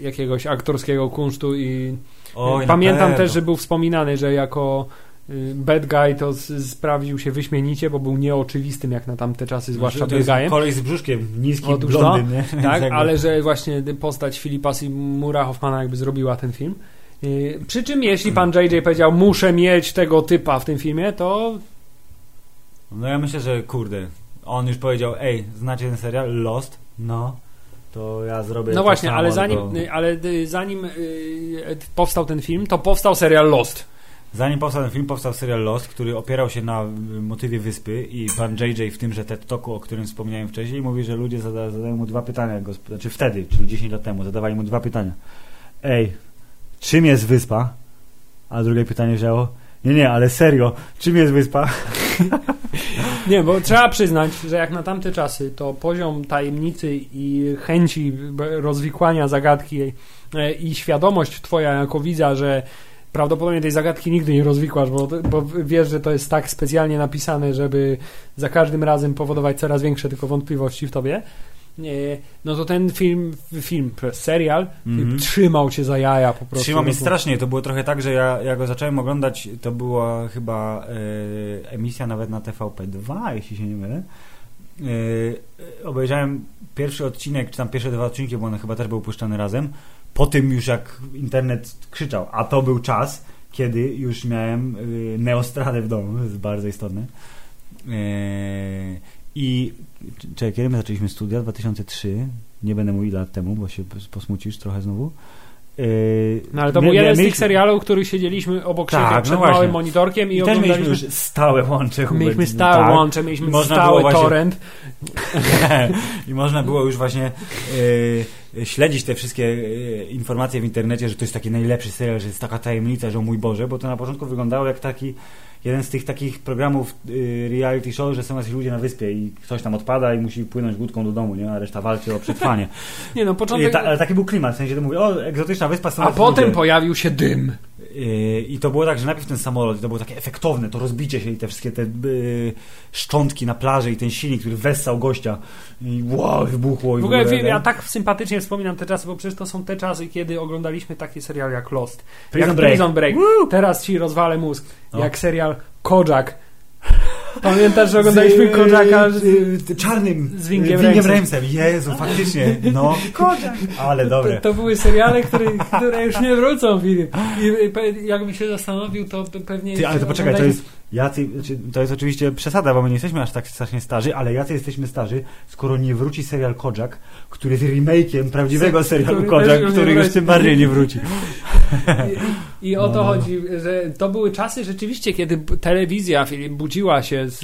jakiegoś aktorskiego kunsztu i Oj, pamiętam też, że był wspominany, że jako y, bad guy to sprawdził się wyśmienicie, bo był nieoczywistym jak na tamte czasy, zwłaszcza Znaczy, to bad guyem. koleś z brzuszkiem, niski Otóż blondyn, nie? Tak, ale że właśnie postać Filipa Seymoura Hoffmana jakby zrobiła ten film. Yy, Przy czym jeśli pan JJ powiedział, muszę mieć tego typa w tym filmie, to No ja myślę, że kurde, on już powiedział, ej, znacie ten serial Lost? No, to ja zrobię no właśnie, samo, ale zanim, tylko- y, ale y, zanim y, powstał ten film, to powstał serial Lost. Zanim powstał ten film, powstał serial Lost, który opierał się na motywie wyspy i pan JJ w tymże TED Talku, o którym wspomniałem wcześniej, mówi, że ludzie zada, zadają mu dwa pytania, gosp- znaczy wtedy, czyli 10 lat temu, zadawali mu dwa pytania. Ej, czym jest wyspa? A drugie pytanie wzięło, nie, nie, ale serio, czym jest wyspa? Nie, bo trzeba przyznać, że jak na tamte czasy, to poziom tajemnicy i chęci rozwikłania zagadki e, i świadomość twoja jako widza, że prawdopodobnie tej zagadki nigdy nie rozwikłasz, bo, bo wiesz, że to jest tak specjalnie napisane, żeby za każdym razem powodować coraz większe tylko wątpliwości w tobie. Nie, no to ten film, film, serial Mhm. trzymał cię za jaja po prostu. Trzymał mnie No strasznie. To było trochę tak, że ja, ja go zacząłem oglądać, to była chyba e, emisja nawet na TVP2, jeśli się nie mylę. E, obejrzałem pierwszy odcinek, czy tam pierwsze dwa odcinki, bo one chyba też były puszczane razem. Po tym już jak internet krzyczał, a to był czas, kiedy już miałem e, neostradę w domu, to jest bardzo istotne. E, I czekaj, kiedy my zaczęliśmy studia? 2003. Nie będę mówił lat temu, bo się posmucisz trochę znowu. E, No ale to my- był jeden z tych serialów, których siedzieliśmy obok Tak, siebie no przed właśnie. małym monitorkiem i, I też mieliśmy oglądaliśmy... już stałe łącze. Hubert. Mieliśmy stałe Tak. łącze, mieliśmy można stały właśnie- torrent. I można było już właśnie e, śledzić te wszystkie e, informacje w internecie, że to jest taki najlepszy serial, że jest taka tajemnica, że o mój Boże, bo to na początku wyglądało jak taki jeden z tych takich programów e, reality show, że są jacyś ludzie na wyspie i ktoś tam odpada i musi płynąć łódką do domu, nie? a reszta walczy o przetrwanie. Nie no, początek... ta, ale taki był klimat, w sensie, że mówię, o, egzotyczna wyspa są A potem ludzie. pojawił się dym. I to było tak, że najpierw ten samolot, i to było takie efektowne, to rozbicie się i te wszystkie te yy, szczątki na plaży i ten silnik, który wessał gościa i wow, wybuchło. I W ogóle nie? ja tak sympatycznie wspominam te czasy, bo przecież to są te czasy, kiedy oglądaliśmy taki serial jak Lost. Prison jak Break. Prison Break. Teraz ci rozwalę mózg. No. Jak serial Kojak. Pamiętasz, że oglądaliśmy Z, yy, yy, czarnym, z Wingiem Wingiem Ramsem. Ramsem. Jezu, faktycznie, no. Ale To, dobre. to były seriale, które, które już nie wrócą, Filip. I pe- jakby się zastanowił, to pe- pewnie... Ty, ale to poczekaj, to jest, jacy, znaczy, to jest oczywiście przesada, bo my nie jesteśmy aż tak strasznie starzy, ale jacy jesteśmy starzy, skoro nie wróci serial Kojak, który jest remake'iem prawdziwego serialu Kojak, który już tym bardziej nie wróci. I, I o to No. chodzi, że to były czasy rzeczywiście, kiedy telewizja budziła się z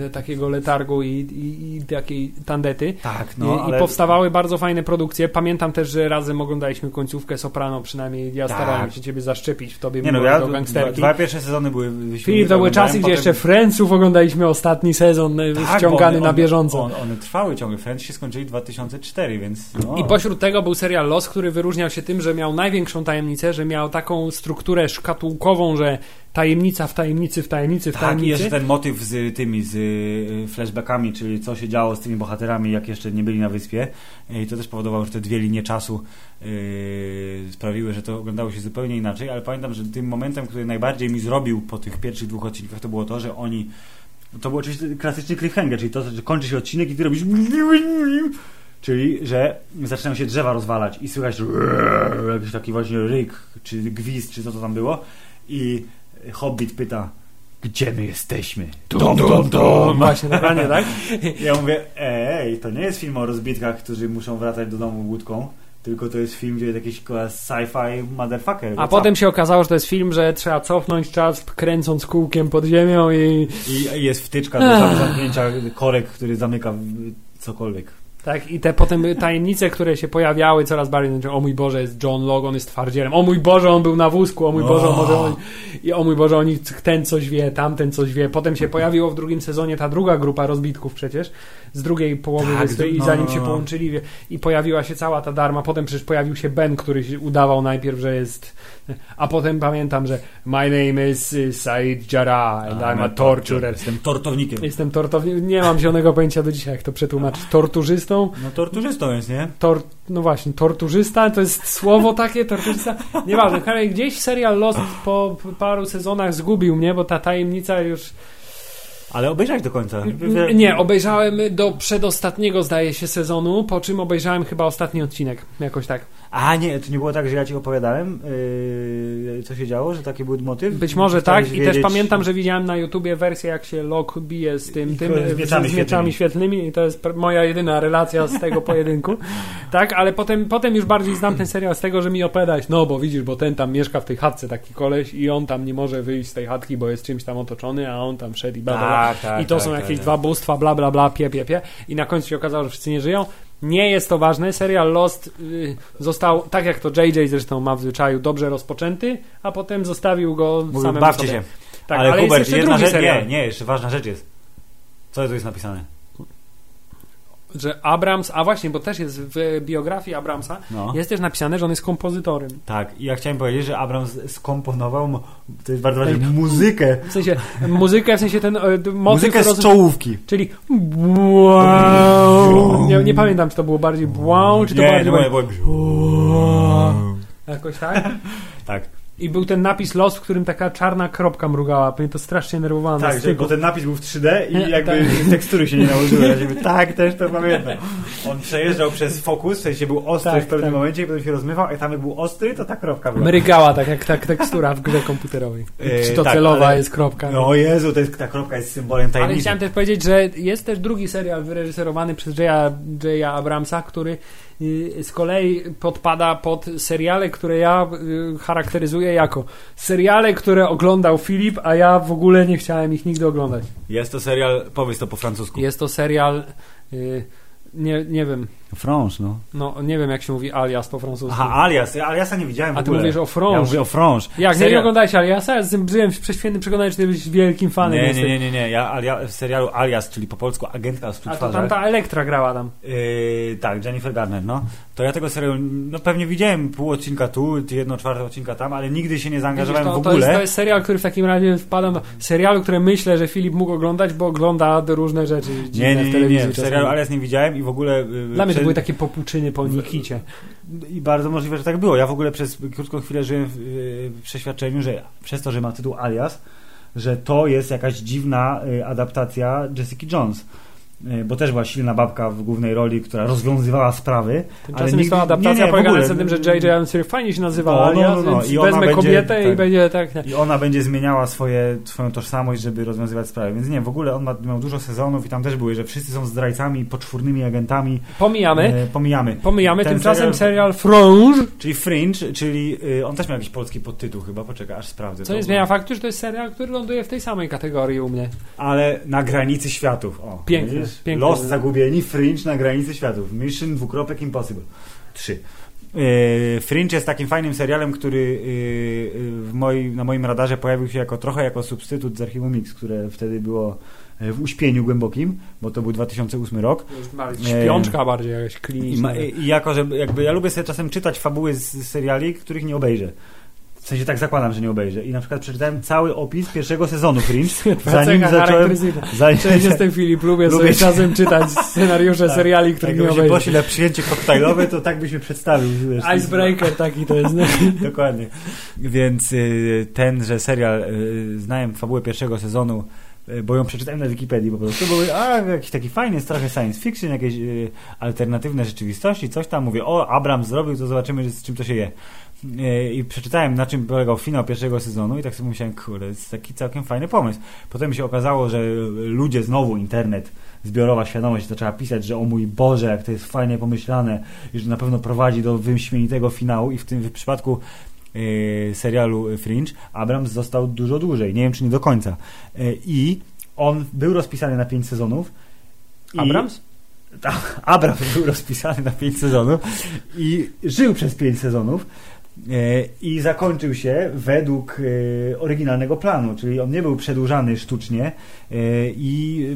y, takiego letargu i, i, i takiej tandety. Tak, I, no, ale... I powstawały bardzo fajne produkcje. Pamiętam też, że razem oglądaliśmy końcówkę Soprano, przynajmniej ja Tak. starałem się ciebie zaszczepić w tobie Nie no, ja, dwa, gangsterki. dwa pierwsze sezony były Filip, były czasy, gdzie jeszcze Friendsów oglądaliśmy ostatni sezon y, Tak, wciągany na bieżąco. One, one trwały ciągle, Friends się skończyli w 2004, więc no. I pośród tego był serial Los, który wyróżniał się tym, że miał największą tajemnicę, że miał taką strukturę szkatułkową, że tajemnica w tajemnicy, w tajemnicy, w Tak, tajemnicy. jeszcze ten motyw z tymi, z y, flashbackami, czyli co się działo z tymi bohaterami, jak jeszcze nie byli na wyspie. I to też powodowało, że te dwie linie czasu yy, sprawiły, że to oglądało się zupełnie inaczej, ale pamiętam, że tym momentem, który najbardziej mi zrobił po tych pierwszych dwóch odcinkach, to było to, że oni to był oczywiście klasyczny cliffhanger, czyli to, że kończy się odcinek i ty robisz czyli, że zaczynają się drzewa rozwalać i słychać jakiś taki właśnie ryk, czy gwizd, czy co to tam było i Hobbit pyta gdzie my jesteśmy? Dum, dum, dum. Właśnie, dokładnie tak. Ja mówię, ej, to nie jest film o rozbitkach, którzy muszą wracać do domu łódką, tylko to jest film, gdzie jest jakiś sci-fi motherfucker. A potem się okazało, że to jest film, że trzeba cofnąć czas kręcąc kółkiem pod ziemią i I jest wtyczka do zamknięcia korek, który zamyka cokolwiek. Tak, i te potem tajemnice, które się pojawiały coraz bardziej, znaczy, o mój Boże, jest John Logan, jest twardzielem, o mój Boże, on był na wózku, o mój Boże, on może on, i o mój Boże, oni, ten coś wie, tamten coś wie. Potem się pojawiło w drugim sezonie ta druga grupa rozbitków przecież, z drugiej połowy Tak, wyspy i no, zanim no, się no. połączyli wie- i pojawiła się cała ta darma, potem przecież pojawił się Ben, który się udawał najpierw, że jest, a potem pamiętam, że my name is y, Said Jarrah and I'm a torturer. Jestem tortownikiem. Jestem tortownikiem, nie mam zielonego pojęcia do dzisiaj, jak to przetłumaczyć. Torturzystą? No torturzystą jest, nie? Tor, no właśnie, torturzysta to jest słowo takie, torturzysta. Nieważne, gdzieś serial Lost po paru sezonach zgubił mnie, bo ta tajemnica już. Ale obejrzałeś do końca. Nie, obejrzałem do przedostatniego, zdaje się, sezonu, po czym obejrzałem chyba ostatni odcinek, jakoś tak. A nie, to nie było tak, że ja ci opowiadałem, yy, co się działo, że taki był motyw? Być może tak, i też pamiętam, że widziałem na YouTubie wersję, jak się Lok bije z tym, tym Z mieczami z mieczami świetlnymi i to jest moja jedyna relacja z tego pojedynku. Tak, ale potem, potem już bardziej znam ten serial z tego, że mi opowiadać, no bo widzisz, bo ten tam mieszka w tej chatce, taki koleś i on tam nie może wyjść z tej chatki, bo jest czymś tam otoczony, a on tam szedł i bla bla bla. Tak, tak, I to tak, są tak, jakieś tak. dwa bóstwa, bla bla bla, pie, pie, pie. I na końcu się okazało, że wszyscy nie żyją. Nie jest to ważne. Serial Lost y, został, tak jak to JJ zresztą ma w zwyczaju, dobrze rozpoczęty, a potem zostawił go Mówił, samemu bawcie sobie. się. Tak, ale, ale Hubert, jest jedna rzecz, serial. nie, nie, jeszcze ważna rzecz jest. Co tu jest napisane? Że Abrams, a właśnie, bo też jest w biografii Abramsa, No. jest też napisane, że on jest kompozytorem. Tak, i ja chciałem powiedzieć, że Abrams skomponował, to jest bardzo ważne, muzykę, W sensie, muzykę, w sensie ten e, motyw muzykę z czołówki. Czyli wow. nie, nie pamiętam, czy to było bardziej wow, czy to nie, bardziej nie, było... Jakoś tak? Tak, I był ten napis Lost, w którym taka czarna kropka mrugała. Mnie to strasznie nerwowało. tak, że, bo ten napis był w 3D i Nie, jakby tekstury się nie nałożyły. Tak, też to pamiętam. On przejeżdżał przez fokus, w sensie był ostry Tak, w pewnym tak. momencie i potem się rozmywał, a tam jak był ostry, to ta kropka była. Mrygała, tak jak tak tekstura w grze komputerowej. E, Czy to tak, celowa ale- jest kropka? No Jezu, to jest, ta kropka jest symbolem Ale tajemnicy. chciałem też powiedzieć, że jest też drugi serial wyreżyserowany przez Jaya, Jaya Abramsa, który z kolei podpada pod seriale, które ja y, charakteryzuję jako seriale, które oglądał Filip, a ja w ogóle nie chciałem ich nigdy oglądać. Jest to serial, powiedz to po francusku. Jest to serial, y, nie, nie wiem, Franche, no. no nie wiem jak się mówi alias po francusku. Aha, Alias. Ja Aliasa nie widziałem w a ty ogóle. mówisz o Ja Franche. mówię o Franche. Jak, nie, nie oglądałeś Aliasa? Ja żyłem w prześwietnym przekonaniu, że ty jesteś wielkim fanem. Nie, nie, nie, nie, nie. Ja alia, w serialu Alias, czyli po polsku Agentka z A to tam ta Elektra grała tam. Yy, tak, Jennifer Garner, no. To ja tego serialu, no pewnie widziałem pół odcinka tu, jedno czwarte odcinka tam, ale nigdy się nie zaangażowałem Widzisz, to, w to, ogóle. jest, to jest serial, który w takim razie wpadam do serialu, które myślę, że Filip mógł oglądać, bo ogląda różne rzeczy dziwne nie, nie, w nie, telewizji. nie, w serialu Alias nie widziałem i w ogóle... yy, Dla mnie to były takie popuczyny po Nikicie. I bardzo możliwe, że tak było. Ja w ogóle przez krótką chwilę żyłem w, w przeświadczeniu, że przez to, że ma tytuł Alias, że to jest jakaś dziwna yy, adaptacja Jessica Jones. Yy, Bo też była silna babka w głównej roli, która rozwiązywała sprawy. Tymczasem Ale jest to adaptacja nie, nie, polegająca na tym, że J.J. Abrams fajnie się nazywa No, no, no, no. więc I wezmę będzie- kobietę i tak. będzie tak... I ona będzie zmieniała swoje, swoją tożsamość, żeby rozwiązywać sprawy. Więc nie, w ogóle on ma, miał dużo sezonów i tam też były, że wszyscy są zdrajcami, poczwórnymi agentami. Pomijamy. E, pomijamy. Pomijamy, Ten tymczasem serial- serial Frange, Czyli Fringe, czyli y, on też miał jakiś polski podtytuł chyba, poczekaj, aż sprawdzę. co to. nie zmienia faktu, że to jest serial, który ląduje w tej samej kategorii u mnie. Ale na granicy światów. O, Piękne, widzisz? Piękne. Los zagubieni, Fringe na granicy światów. Mission dwukropek Impossible. Trzy. Yy, Fringe jest takim fajnym serialem, który w moi, na moim radarze pojawił się jako trochę jako substytut z Archiwum Mix, które wtedy było e, w uśpieniu głębokim, bo to był 2008 rok. Śpiączka bardziej jakaś I, kliniczna. ma, I jako, że jakby ja lubię sobie czasem czytać fabuły z seriali, których nie obejrzę. W sensie tak zakładam, że nie obejrzę. I na przykład przeczytałem cały opis pierwszego sezonu Fringe, zanim zacząłem... Zanim, Cześć, jestem Filip, lubię, Lubię sobie czasem czytać scenariusze Tak. seriali, których nie Jakbyśmy obejrzę. poszli na przyjęcie koktajlowe, to tak byśmy przedstawił. wiesz, Icebreaker taki to jest. Dokładnie. Więc y, ten, że serial, y, znałem fabułę pierwszego sezonu, y, bo ją przeczytałem na Wikipedii po prostu. Były, a jakiś taki fajny, jest trochę science fiction, jakieś y, alternatywne rzeczywistości, coś tam. Mówię, o, Abrams zrobił, to zobaczymy, z czym to się je. Y, I przeczytałem, na czym polegał finał pierwszego sezonu i tak sobie myślałem, kurde, to jest taki całkiem fajny pomysł. Potem się okazało, że ludzie znowu, internet, zbiorowa świadomość zaczęła pisać, że o mój Boże, jak to jest fajnie pomyślane i że na pewno prowadzi do wyśmienitego finału i w tym w przypadku y, serialu Fringe Abrams został dużo dłużej, nie wiem czy nie do końca. Y, I on był rozpisany na 5 sezonów. Abrams? Abrams był rozpisany na 5 sezonów i żył przez 5 sezonów. E, I zakończył się według e, oryginalnego planu, czyli on nie był przedłużany sztucznie e, i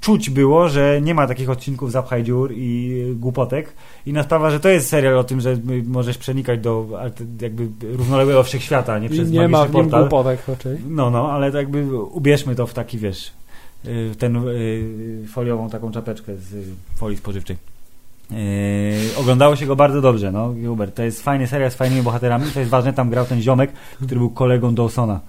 czuć było, że nie ma takich odcinków zapchaj dziur i głupotek. Inna sprawa, że to jest serial o tym, że możesz przenikać do jakby równoległego wszechświata, nie I przez nie ma w nim głupotek raczej. No, no, ale to jakby ubierzmy to w taki, wiesz, ten foliową taką czapeczkę z folii spożywczej. Yy, oglądało się go bardzo dobrze, no, Hubert. To jest fajny serial z fajnymi bohaterami. To jest ważne, tam grał ten ziomek, który był kolegą Dawsona.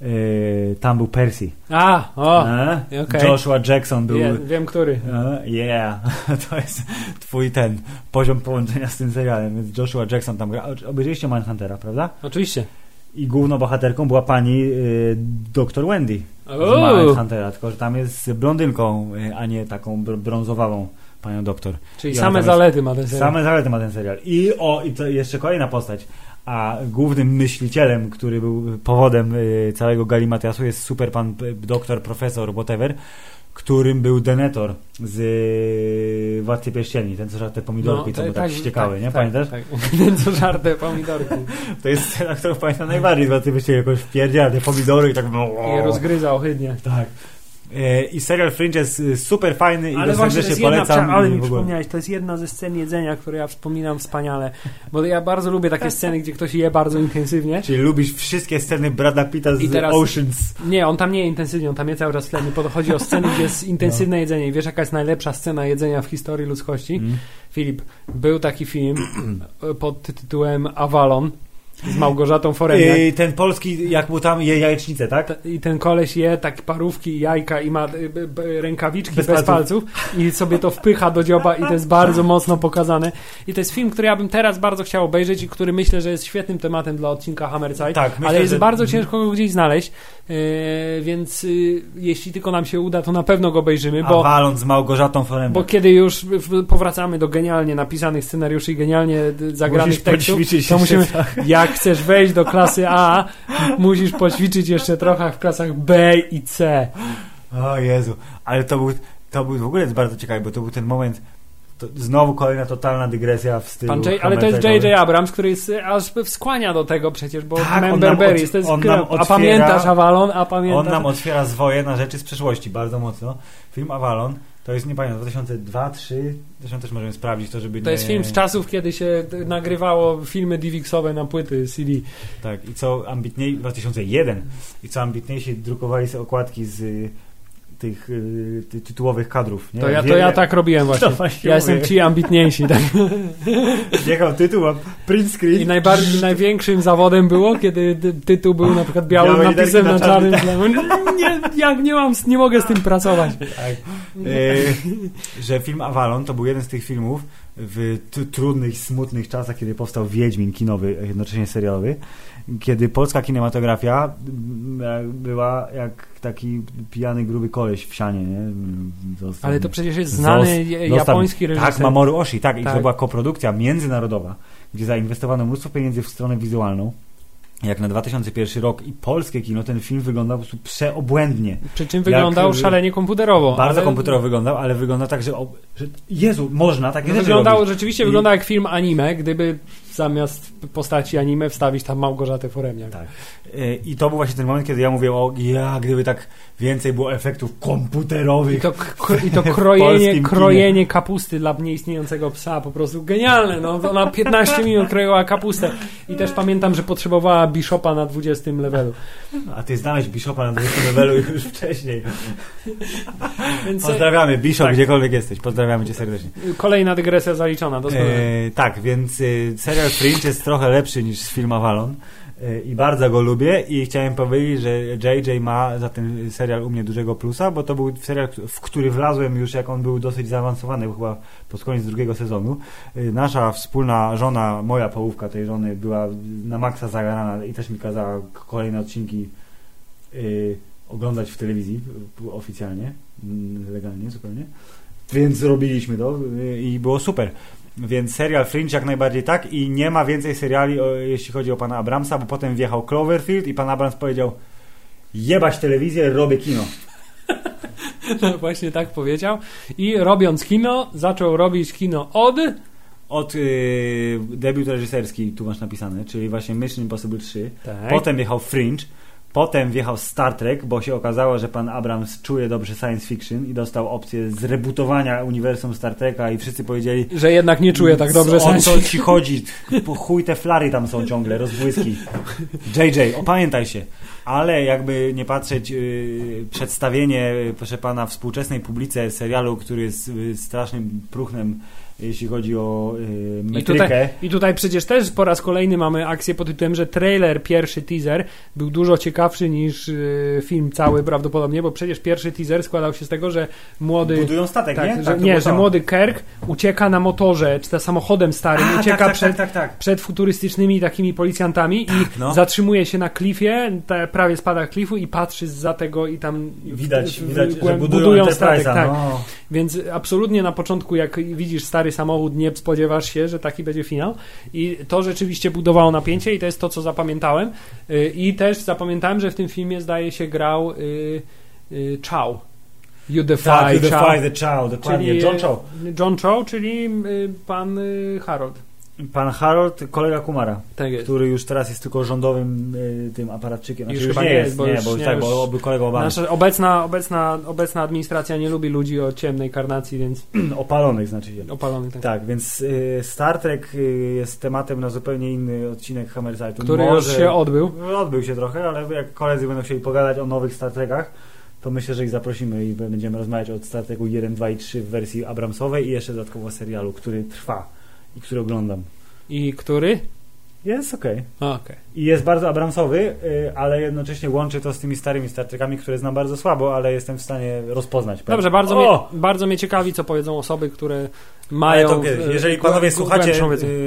Yy, tam był Percy. A, o, E? okej. Joshua Jackson był. wie, wiem który. E, Yeah, to jest twój ten poziom połączenia z tym serialem, więc Joshua Jackson tam gra. Obejrzeliście Mindhuntera, prawda? Oczywiście. I główną bohaterką była pani y, dr Wendy z Uuu, Mindhuntera, tylko że tam jest blondynką, a nie taką br- panią doktor. czyli I same zalety ma ten serial. Same zalety ma ten serial. I o, i to jeszcze kolejna postać. A głównym myślicielem, który był powodem y, całego galimatiasu jest super pan doktor, profesor, whatever, którym był Denetor z y, Władcy Pierścieni, ten co żarł te pomidorki, co mu tak, ściekały, nie? Pamiętasz? Tak, ten co żarł te pomidorki. To jest scena, którą pamiętam najbardziej z Władcy Pierścieni, jakoś wpierdziela te pomidory i tak... I je rozgryza ohydnie. Tak. E, I serial Fringe jest y, super fajny ale i go serdecznie polecam. Jedna, ale mi przypomniałeś, to jest jedna ze scen jedzenia, które ja wspominam wspaniale, bo ja bardzo lubię takie sceny, gdzie ktoś je bardzo intensywnie. Czyli lubisz wszystkie sceny Brada Pitta z teraz, Oceans. Nie, on tam nie intensywnie, on tam je cały czas w tle. Chodzi o sceny, gdzie jest intensywne no. jedzenie i wiesz jaka jest najlepsza scena jedzenia w historii ludzkości? Mm. Filip, był taki film pod tytułem Avalon z Małgorzatą Foremiak. I ten polski, jak mu tam je jajecznicę, tak? I ten koleś je tak parówki, jajka i ma y, rękawiczki bez, bez palców. palców. i sobie to wpycha do dzioba i to jest bardzo mocno pokazane. I to jest film, który ja bym teraz bardzo chciał obejrzeć i który myślę, że jest świetnym tematem dla odcinka Hammerzeit, tak, myślę, ale jest że... bardzo ciężko go gdzieś znaleźć, więc yy, jeśli tylko nam się uda, to na pewno go obejrzymy. Bo, A waląc z Małgorzatą Foremiak. Bo kiedy już powracamy do genialnie napisanych scenariuszy i genialnie zagranych tekstów, to musimy, jak chcesz wejść do klasy A, musisz poćwiczyć jeszcze trochę w klasach B i C. O Jezu, ale to był, to był w ogóle jest bardzo ciekawy, bo to był ten moment, to znowu kolejna totalna dygresja w stylu. J, ale to jest J.J. Abrams, który jest, aż skłania do tego przecież, bo tak, Member Berries to jest on nam otwiera, A pamiętasz Avalon? A pamiętasz? On nam otwiera zwoje na rzeczy z przeszłości bardzo mocno. Film Avalon to jest, nie pamiętam, 2002, 2003, zresztą też możemy sprawdzić to, żeby To nie... jest film z czasów, kiedy się nagrywało filmy DivXowe na płyty CD. Tak, i co ambitniej, 2001, i co ambitniejsi drukowali sobie okładki z y, tych y, ty, tytułowych kadrów. Nie? To, ja, to ja tak robiłem właśnie. właśnie ja mówię. jestem ci ambitniejsi. Tak? Jechał tytuł, a print screen. I najbardziej, największym zawodem było, kiedy tytuł był na przykład białym Białe napisem na czarnym tle. Nie, jak nie mam, nie mogę z tym pracować. Tak. E, że film Avalon to był jeden z tych filmów w trudnych, smutnych czasach, kiedy powstał Wiedźmin kinowy, jednocześnie serialowy, kiedy polska kinematografia była jak taki pijany, gruby koleś w sianie, nie? Został, Ale to przecież jest znany japoński reżyser. Tak, Mamoru Oshii, tak. I tak. to była koprodukcja międzynarodowa, gdzie zainwestowano mnóstwo pieniędzy w stronę wizualną jak na 2001 rok i polskie kino, ten film wyglądał po prostu przeobłędnie. Przy czym wyglądał jak, szalenie komputerowo. Bardzo ale... komputerowo wyglądał, ale wygląda tak, że, że Jezu, można takie no rzeczy wyglądał, robić. Rzeczywiście I... wygląda jak film anime, gdyby zamiast postaci anime wstawić tam Małgorzatę Foremniak. Tak. E, I to był właśnie ten moment, kiedy ja mówię o ja, gdyby tak więcej było efektów komputerowych. I to, i to krojenie, krojenie kapusty dla nieistniejącego psa, po prostu genialne. No, ona 15 minut kroiła kapustę. I też pamiętam, że potrzebowała Bishopa na 20 levelu. A ty znałeś Bishopa na 20 levelu już wcześniej. Więc, Pozdrawiamy, Bishop, tak. gdziekolwiek jesteś. Pozdrawiamy cię serdecznie. Kolejna dygresja zaliczona, doskonale. E, tak, więc y, serial Fringe jest trochę lepszy niż film Avalon i bardzo go lubię i chciałem powiedzieć, że JJ ma za ten serial u mnie dużego plusa, bo to był serial, w który wlazłem już jak on był dosyć zaawansowany, chyba pod koniec drugiego sezonu. Y, nasza wspólna żona, moja połówka tej żony była na maksa zagarana i też mi kazała kolejne odcinki yy, oglądać w telewizji oficjalnie, mm, legalnie zupełnie. Więc robiliśmy to i było super. Więc serial Fringe jak najbardziej tak i nie ma więcej seriali, o, jeśli chodzi o pana Abramsa, bo potem wjechał Cloverfield i pan Abrams powiedział jebać telewizję, robię kino. No właśnie tak powiedział. I robiąc kino, zaczął robić kino od... Od yy, debiut reżyserski, tu masz napisane, czyli właśnie Mission Impossible 3. Tak. Potem jechał Fringe. Potem wjechał Star Trek, bo się okazało, że pan Abrams czuje dobrze science fiction i dostał opcję zrebootowania uniwersum Star Treka i wszyscy powiedzieli... Że jednak nie czuje tak dobrze science fiction. O co ci chodzi? Po chuj te flary tam są ciągle, rozbłyski. JJ, opamiętaj się. Ale jakby nie patrzeć, yy, przedstawienie, proszę pana, współczesnej publice serialu, który jest yy, strasznym próchnem jeśli chodzi o yy, metrykę. I tutaj, I tutaj przecież też po raz kolejny mamy akcję pod tytułem, że trailer, pierwszy teaser był dużo ciekawszy niż yy, film cały prawdopodobnie, bo przecież pierwszy teaser składał się z tego, że młody... Budują statek, tak, nie? Że, tak, nie, że młody Kirk ucieka na motorze, czy samochodem starym, A, ucieka tak, tak przed, tak, tak, przed futurystycznymi takimi policjantami i no. zatrzymuje się na klifie, prawie spada klifu i patrzy za tego i tam widać, w, w, widać że budują, budują statek. No. Więc absolutnie na początku, jak widzisz stary samochód, nie spodziewasz się, że taki będzie finał. I to rzeczywiście budowało napięcie i to jest to, co zapamiętałem. Y, I też zapamiętałem, że w tym filmie zdaje się grał y, y, Chow. You Defy, Tak, You Chow. Defy the Chow, dokładnie. Czyli, John Chow. John Cho, czyli y, pan y, Harold. Pan Harold, kolega Kumara, Tak który już teraz jest tylko rządowym y, tym aparatczykiem. Już Znaczy, chyba nie jest, bo nie, już bo nie, tak, już- bo był kolegą Obamy. Nasza obecna, obecna, obecna administracja nie lubi ludzi o ciemnej karnacji, więc Opalonych znaczy się. opalony tak. Tak, więc y, Star Trek y, jest tematem na zupełnie inny odcinek Hammerside. Który już się odbył. Odbył się trochę, ale jak koledzy będą chcieli pogadać o nowych Star Trekach, to myślę, że ich zaprosimy i będziemy rozmawiać o Star Treku 1, 2 i 3 w wersji Abramsowej i jeszcze dodatkowo serialu, który trwa i który oglądam. I który? Jest okej. A, Okej. I jest bardzo Abramsowy, y, ale jednocześnie łączy to z tymi starymi Star Trekami, które znam bardzo słabo, ale jestem w stanie rozpoznać. Dobrze, bardzo O! mnie, bardzo mnie ciekawi, co powiedzą osoby, które mają... to e, jeżeli głę- panowie słuchacie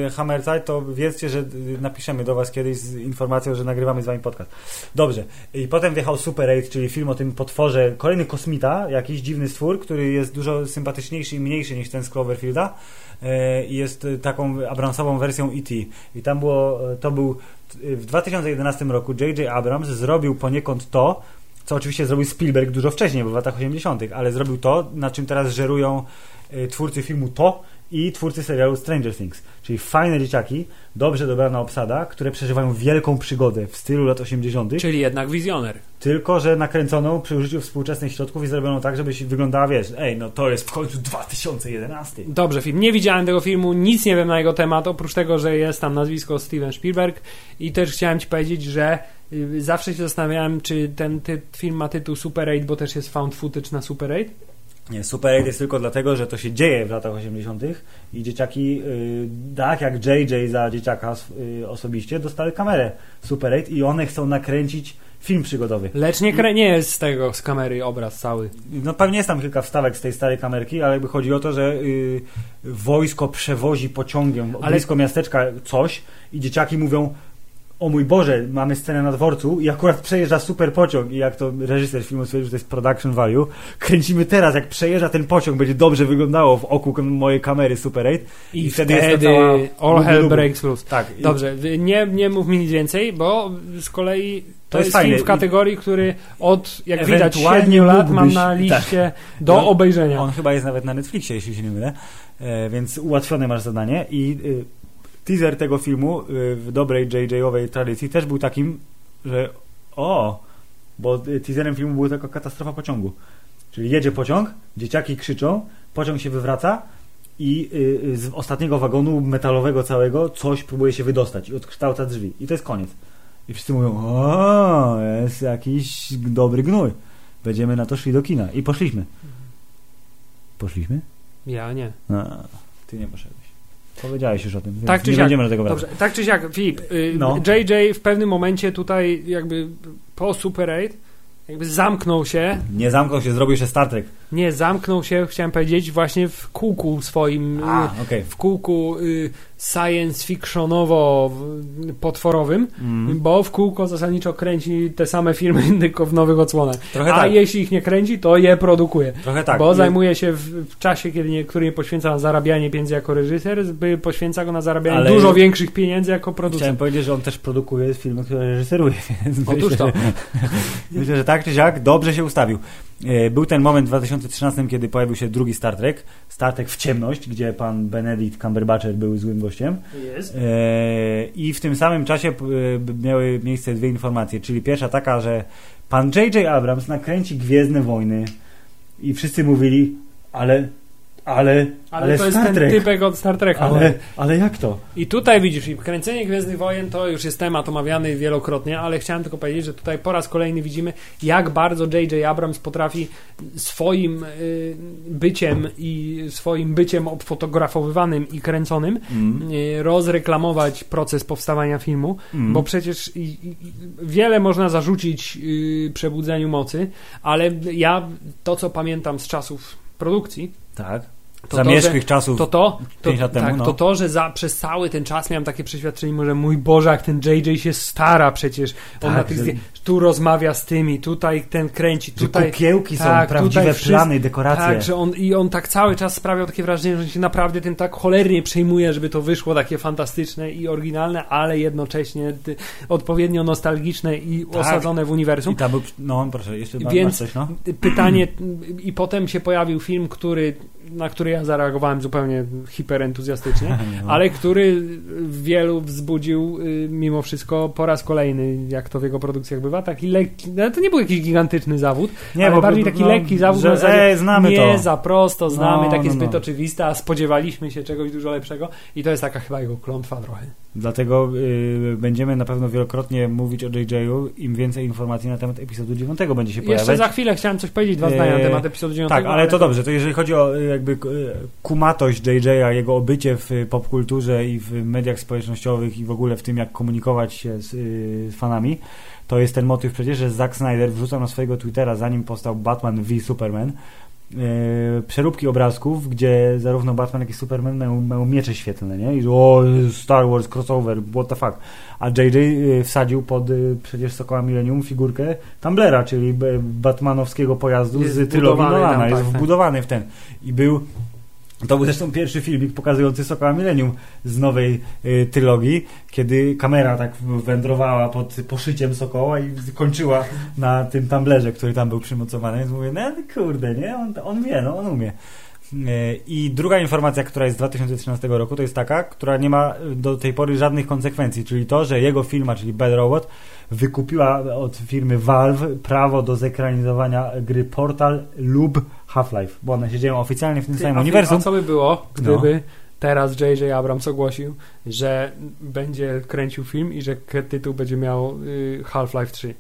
y, Hammerside, to wiedzcie, że napiszemy do was kiedyś z informacją, że nagrywamy z wami podcast. Dobrze. I potem wjechał Super 8, czyli film o tym potworze, kolejny kosmita, jakiś dziwny stwór, który jest dużo sympatyczniejszy i mniejszy niż ten z Cloverfielda e, i jest taką Abramsową wersją E.T. I tam było, e, to był w 2011 roku J.J. Abrams zrobił poniekąd to, co oczywiście zrobił Spielberg dużo wcześniej, bo w latach 80., ale zrobił to, na czym teraz żerują twórcy filmu To i twórcy serialu Stranger Things. Czyli fajne dzieciaki, dobrze dobrana obsada, które przeżywają wielką przygodę w stylu lat 80., Czyli jednak wizjoner. tylko że nakręconą przy użyciu współczesnych środków i zrobioną tak, żeby się wyglądała, wiesz, ej, no to jest w końcu 2011. Dobrze, film. Nie widziałem tego filmu, nic nie wiem na jego temat, oprócz tego, że jest tam nazwisko Steven Spielberg i też chciałem Ci powiedzieć, że y, zawsze się zastanawiałem, czy ten film ma tytuł Super 8, bo też jest found footage na Super 8. Nie, Super 8 jest tylko dlatego, że to się dzieje w latach 80. i dzieciaki, y, tak jak JJ za dzieciaka y, osobiście, dostały kamerę Super 8 i one chcą nakręcić film przygodowy. Lecz nie, krę- nie jest z tego, z kamery obraz cały. No pewnie jest tam kilka wstawek z tej starej kamerki, ale jakby chodzi o to, że y, wojsko przewozi pociągiem Ale- blisko miasteczka coś i dzieciaki mówią o mój Boże, mamy scenę na dworcu i akurat przejeżdża super pociąg i jak to reżyser filmu stwierdził, że to jest production value, kręcimy teraz, jak przejeżdża ten pociąg, będzie dobrze wyglądało w oku mojej kamery Super 8. I, I wtedy, wtedy all hell breaks loose. Tak. Dobrze, nie, nie mów mi nic więcej, bo z kolei to, To jest, jest film w kategorii, który od, jak widać, Ewentualnie 7 lat mam na liście do No, obejrzenia. On chyba jest nawet na Netflixie, jeśli się nie mylę, e, więc ułatwione masz zadanie i y, teaser tego filmu y, w dobrej JJ-owej tradycji też był takim, że o, bo teaserem filmu była taka katastrofa pociągu. Czyli jedzie pociąg, dzieciaki krzyczą, pociąg się wywraca i y, z ostatniego wagonu metalowego całego coś próbuje się wydostać i odkształca drzwi. I to jest koniec. I wszyscy mówią, o, jest jakiś dobry gnój. Będziemy na to szli do kina. I poszliśmy. Poszliśmy? Ja nie. A, ty nie poszedłeś. Powiedziałeś już o tym, Tak czy nie siak. będziemy do tego wracać. Dobrze, tak czy siak, Filip, y, No. JJ w pewnym momencie tutaj jakby po Super 8 jakby zamknął się, Nie zamknął się, zrobił jeszcze Star Trek. nie zamknął się, chciałem powiedzieć, właśnie w kółku swoim, A, y, okej. w kółku y, science fictionowo w- potworowym, Mm. bo w kółko zasadniczo kręci te same filmy, tylko w nowych odsłonach. Trochę A tak. jeśli ich nie kręci, to je produkuje. Trochę tak. Bo I- zajmuje się w, w czasie, kiedy nie, który nie poświęca na zarabianie pieniędzy jako reżyser, by poświęca go na zarabianie Ale- dużo większych pieniędzy jako Chciałem producent. powiedzieć, że on też produkuje filmy, które reżyseruje, więc Otóż myślę, to. że- myślę, że tak czy siak dobrze się ustawił. E, Był ten moment w 2013, kiedy pojawił się drugi Star Trek, Star Trek w ciemność, gdzie pan Benedict Cumberbatcher był złym gościem. Jest. E, I w tym samym czasie e, miały miejsce dwie informacje, czyli pierwsza taka, że pan J.J. Abrams nakręci Gwiezdne Wojny i wszyscy mówili, ale, ale, Ale, ale, to jest Star ten Trek, typek od Star Treka. ale, ale jak to? I tutaj widzisz, i kręcenie Gwiezdnych Wojen to już jest temat omawiany wielokrotnie, ale chciałem tylko powiedzieć, że tutaj po raz kolejny widzimy, jak bardzo J.J. Abrams potrafi swoim y, byciem i swoim byciem obfotografowywanym i kręconym Mm. y, rozreklamować proces powstawania filmu, Mm. bo przecież i, i, i wiele można zarzucić y, Przebudzeniu Mocy, ale ja to, co pamiętam z czasów produkcji, Tak. To zamierzchłych to, czasów to to, to, 5 lat temu, tak, no. to to, że za, przez cały ten czas miałem takie przeświadczenie, że mój Boże, jak ten JJ się stara przecież. On Tak, na tych że- zdję- tu rozmawia z tymi, tutaj ten kręci, że tutaj... kukiełki są, tak, prawdziwe tutaj wszystko- plany, dekoracje. Tak, że on, i on tak cały czas sprawiał takie wrażenie, że on się naprawdę tym tak cholernie przejmuje, żeby to wyszło takie fantastyczne i oryginalne, ale jednocześnie odpowiednio nostalgiczne i Tak. osadzone w uniwersum. I tam był, no proszę, jeszcze Więc- coś, no? Pytanie, i potem się pojawił film, który, na który ja zareagowałem zupełnie hiperentuzjastycznie, No. ale który wielu wzbudził y, mimo wszystko po raz kolejny, jak to w jego produkcjach bywa, taki lekki, no to nie był jakiś gigantyczny zawód, Nie, ale bo- bardziej bo- taki no, lekki zawód że, na zasadzie, ej, znamy nie to. za prosto, znamy, No, takie no, zbyt no. oczywiste, a spodziewaliśmy się czegoś dużo lepszego i to jest taka chyba jego klątwa trochę. Dlatego y, będziemy na pewno wielokrotnie mówić o JJ-u, im więcej informacji na temat epizodu 9 będzie się pojawiać. Jeszcze za chwilę chciałem coś powiedzieć, dwa zdania na Eee, temat epizodu 9. Tak, ale to dobrze. To jeżeli chodzi o y, jakby y, kumatość JJ-a, jego obycie w popkulturze i w mediach społecznościowych i w ogóle w tym, jak komunikować się z y, fanami, to jest ten motyw przecież, że Zack Snyder wrzucał na swojego Twittera, zanim powstał Batman v Superman, y, przeróbki obrazków, gdzie zarówno Batman, jak i Superman mają, mają miecze świetlne, nie? I o, Star Wars, crossover, what the fuck. A JJ y, wsadził pod y, przecież Sokoła Millennium figurkę Tumblera, czyli b- batmanowskiego pojazdu Jest z trylogii Nolana, jest wbudowany w ten. I był to był zresztą pierwszy filmik pokazujący Sokoła Millennium z nowej y, trylogii, kiedy kamera tak wędrowała pod poszyciem Sokoła i kończyła na tym tumblerze, który tam był przymocowany. Więc mówię, no kurde, nie? On, on wie, no on umie. I druga informacja, która jest z 2013 roku, to jest taka, która nie ma do tej pory żadnych konsekwencji, czyli to, że jego firma, czyli Bad Robot, wykupiła od firmy Valve prawo do zekranizowania gry Portal lub Half-Life, bo one się dzieją oficjalnie w tym Ty, samym uniwersum. A co by było, gdyby teraz J.J. Abrams ogłosił, że będzie kręcił film i że tytuł będzie miał y, Half-Life 3.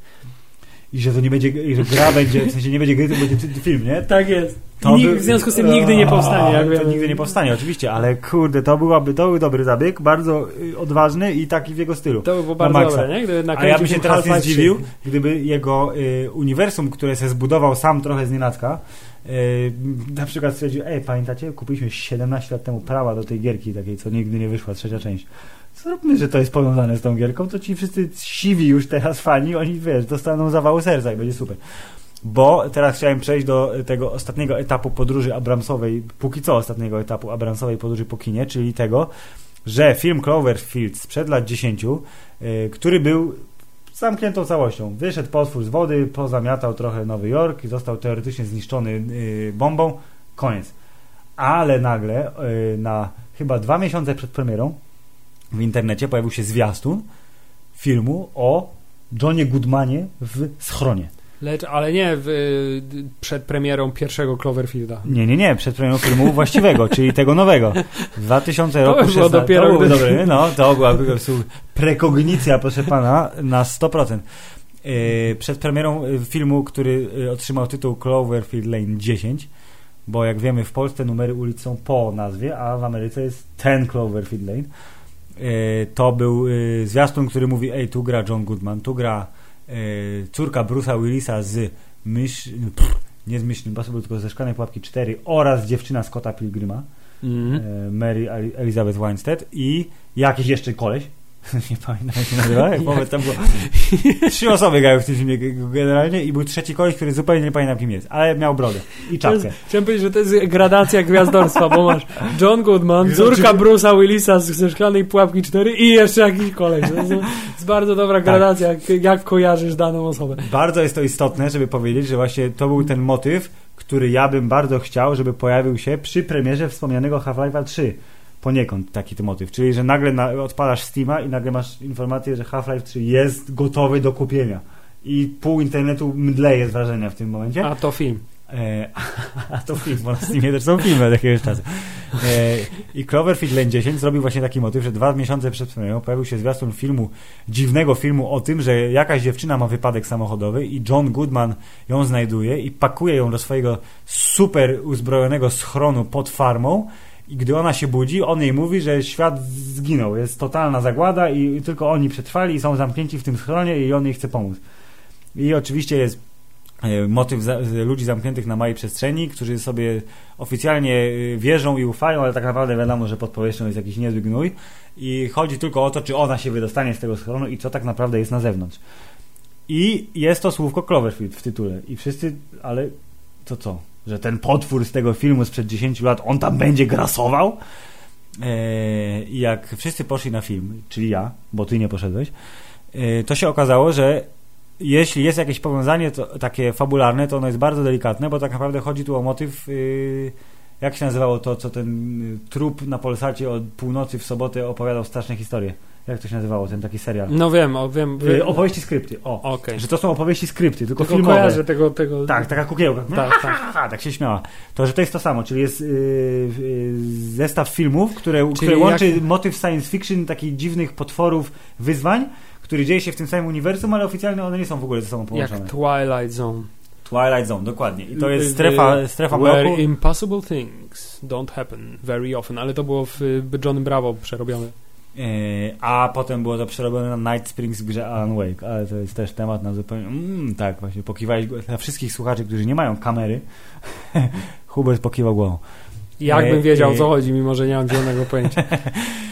I że to nie będzie, i że gra będzie, w sensie nie będzie gry, to będzie film, nie? Tak jest. To by- w związku z tym nigdy nie powstanie. To nigdy nie powstanie, oczywiście, ale kurde, to byłaby, to był dobry zabieg, bardzo y, odważny i taki w jego stylu. To by było bardzo dobre, nie? Gdyby A ja bym się teraz nie Half-Life 3. zdziwił, gdyby jego y, uniwersum, które się zbudował sam trochę z nienacka, y, na przykład stwierdził, ej, pamiętacie, kupiliśmy 17 lat temu prawa do tej gierki takiej, co nigdy nie wyszła, trzecia część. Zróbmy, że to jest powiązane z tą gierką, to ci wszyscy siwi już teraz fani, oni, wiesz, dostaną zawału serca i będzie super. Bo teraz chciałem przejść do tego ostatniego etapu podróży Abramsowej, póki co ostatniego etapu Abramsowej podróży po kinie, czyli tego, że film Cloverfield sprzed lat 10, y, który był zamkniętą całością. Wyszedł potwór z wody, pozamiatał trochę Nowy Jork i został teoretycznie zniszczony y, bombą. Koniec. Ale nagle y, na chyba dwa miesiące przed premierą w internecie pojawił się zwiastun filmu o Johnie Goodmanie w schronie. Lecz, ale nie w, y, przed premierą pierwszego Cloverfielda. Nie, nie, nie, przed premierą filmu właściwego, czyli tego nowego. W 2000 roku by było 16 dopiero, to gdy- dobry, no, to byłaby po prostu prekognicja, proszę pana, na 100%. Yy, przed premierą y, filmu, który y, otrzymał tytuł Cloverfield Lane 10, bo jak wiemy w Polsce numery ulic są po nazwie, a w Ameryce jest ten Cloverfield Lane. Yy, to był yy, zwiastun, który mówi, ej, tu gra John Goodman, tu gra córka Bruce'a Willisa z mysz, pff, nie z Mission Impossible, tylko ze Szklanej Pułapki 4 oraz dziewczyna Scotta Pilgrima, e, Mary Elizabeth Weinstead i jakiś jeszcze koleś, nie pamiętam jak się nazywa, jak powiem, tam było trzy osoby grały w tym filmie generalnie i był trzeci koleś, który zupełnie nie pamiętam kim jest, ale miał brodę i To jest, czapkę. chciałem powiedzieć, że to jest gradacja gwiazdorstwa, bo masz John Goodman, córka Bruce'a Willisa z ze Szklanej Pułapki 4 i jeszcze jakiś koleś. To jest, to jest bardzo dobra Tak. gradacja, jak, jak kojarzysz daną osobę. Bardzo jest to istotne, żeby powiedzieć, że właśnie to był ten motyw, który ja bym bardzo chciał, żeby pojawił się przy premierze wspomnianego Half-Life'a 3. Poniekąd taki to motyw. Czyli, że nagle na, odpalasz Steama i nagle masz informację, że Half-Life 3 jest gotowy do kupienia. I pół internetu mdleje z wrażenia w tym momencie. A to film. E, a to film, bo na Steamie też są filmy od jakiegoś czasu. E, I Cloverfield Lane 10 zrobił właśnie taki motyw, że dwa miesiące przed premierą pojawił się zwiastun filmu, dziwnego filmu o tym, że jakaś dziewczyna ma wypadek samochodowy i John Goodman ją znajduje i pakuje ją do swojego super uzbrojonego schronu pod farmą i gdy ona się budzi, on jej mówi, że świat zginął, jest totalna zagłada i tylko oni przetrwali i są zamknięci w tym schronie i on jej chce pomóc. I oczywiście jest e, motyw ludzi zamkniętych na małej przestrzeni, którzy sobie oficjalnie e, wierzą i ufają, ale tak naprawdę wiadomo, że pod powierzchnią jest jakiś niezły gnój i chodzi tylko o to, czy ona się wydostanie z tego schronu i co tak naprawdę jest na zewnątrz. I jest to słówko Cloverfield w tytule. I wszyscy, ale to co? Że ten potwór z tego filmu sprzed 10 lat, on tam będzie grasował? I jak wszyscy poszli na film, czyli ja, bo ty nie poszedłeś, to się okazało, że jeśli jest jakieś powiązanie to, takie fabularne, to ono jest bardzo delikatne, bo tak naprawdę chodzi tu o motyw. Yy, jak się nazywało to, co ten trup na Polsacie od północy w sobotę opowiadał straszne historie? Jak to się nazywało, ten taki serial? No wiem, o, wiem. Y, wiem. opowieści skrypty. O, okay. że to są opowieści skrypty, tylko, tylko filmowe. kojarzę tego, tego... Tak, taka kukiełka. Tak, tak. tak się śmiała. To, że to jest to samo, czyli jest yy, zestaw filmów, które, które łączy jak... motyw science fiction, takich dziwnych potworów, wyzwań, który dzieje się w tym samym uniwersum, ale oficjalnie one nie są w ogóle ze sobą połączone. Jak Twilight Zone. Twilight Zone, dokładnie. I to jest strefa, strefa Where mroku. impossible things don't happen very often, ale to było w Johnny Bravo przerobione. Yy, a potem było to przerobione na Night Springs w grze Alan Wake, ale to jest też temat na zupełnie... Mm, tak, właśnie, pokiwałeś dla wszystkich słuchaczy, którzy nie mają kamery, Hubert pokiwał głową. Jakbym yy, wiedział, o co chodzi, mimo że nie mam zielonego pojęcia.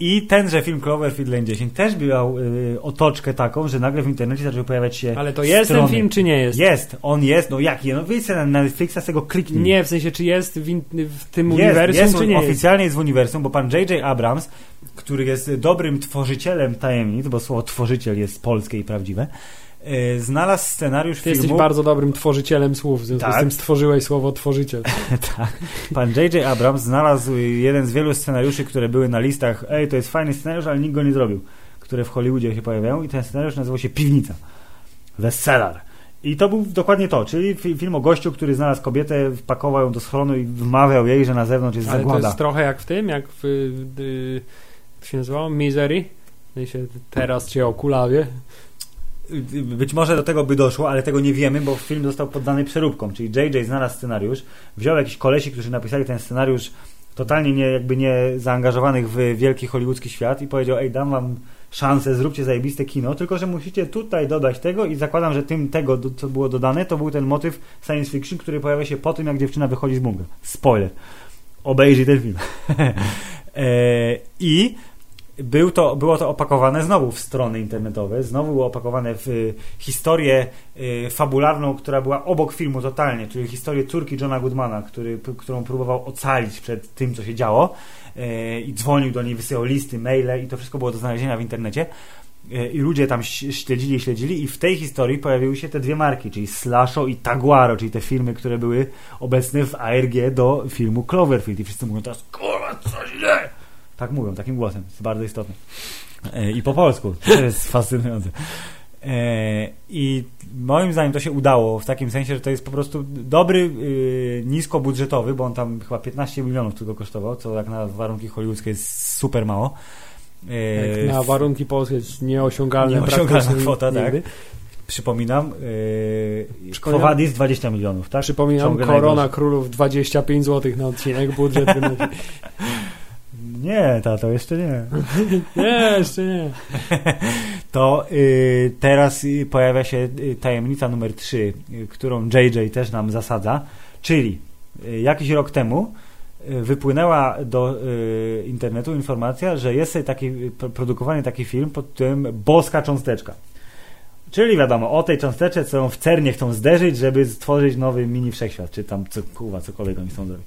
I tenże film Cloverfield Lane 10 też miał y, otoczkę taką, że nagle w internecie zaczęły pojawiać się Ale to jest strony. ten film, czy nie jest? Jest, on jest, no jaki? No wyjdź na Netflixa, z tego kliknij. Nie, w sensie, czy jest w, in, w tym jest, uniwersum, jest, czy nie Oficjalnie jest w uniwersum, bo pan J.J. Abrams, który jest dobrym tworzycielem tajemnic, bo słowo tworzyciel jest polskie i prawdziwe, znalazł scenariusz Ty filmu... jesteś bardzo dobrym tworzycielem słów, w związku tak. z tym stworzyłeś słowo tworzyciel. tak. Pan J.J. Abrams znalazł jeden z wielu scenariuszy, które były na listach ej, to jest fajny scenariusz, ale nikt go nie zrobił, które w Hollywoodzie się pojawiają i ten scenariusz nazywał się Piwnica. The Cellar. I to był dokładnie to, czyli film o gościu, który znalazł kobietę, wpakował ją do schronu i wmawiał jej, że na zewnątrz jest Ale zagłada. to jest trochę jak w tym, jak w, w, w jak się nazywało? Misery? Teraz cię okulawie być może do tego by doszło, ale tego nie wiemy, bo film został poddany przeróbkom, czyli JJ znalazł scenariusz, wziął jakiś kolesi, którzy napisali ten scenariusz totalnie nie, jakby nie zaangażowanych w wielki hollywoodzki świat i powiedział, ej, dam wam szansę, zróbcie zajebiste kino, tylko że musicie tutaj dodać tego i zakładam, że tym tego, co było dodane, to był ten motyw science fiction, który pojawia się po tym, jak dziewczyna wychodzi z bunkra. Spoiler. Obejrzyj ten film. e, I był to, było to opakowane znowu w strony internetowe, znowu było opakowane w y, historię y, fabularną, która była obok filmu totalnie, czyli historię córki Johna Goodmana, który, którą próbował ocalić przed tym, co się działo y, i dzwonił do niej, wysyłał listy, maile i to wszystko było do znalezienia w internecie i ludzie tam śledzili, śledzili i w tej historii pojawiły się te dwie marki, czyli Slasho i Taguaro, czyli te firmy, które były obecne w ARG do filmu Cloverfield i wszyscy mówią teraz, kurwa, co źle! Tak mówią, takim głosem. Jest bardzo istotne. E, I po polsku. To jest fascynujące. E, I moim zdaniem to się udało w takim sensie, że to jest po prostu dobry, y, niskobudżetowy, bo on tam chyba 15 milionów tylko kosztował, co jak na warunki hollywoodzkie jest super mało. E, jak na warunki polskie jest nieosiągalne. Nieosiągalna kwota, tak. Przypominam, yy, Kowadis 20 milionów, tak? Przypominam, Korona Królów 25 zł na odcinek, budżet Nie, tato, jeszcze nie. nie, jeszcze nie. To y, teraz y, pojawia się y, tajemnica numer 3, y, którą JJ też nam zasadza, czyli y, jakiś rok temu y, wypłynęła do internetu informacja, że jest taki, produkowany taki film pod tym Boska Cząsteczka. Czyli wiadomo, o tej cząsteczce, co w CERNie chcą zderzyć, żeby stworzyć nowy mini wszechświat, czy tam co, kuwa, cokolwiek oni chcą zrobić.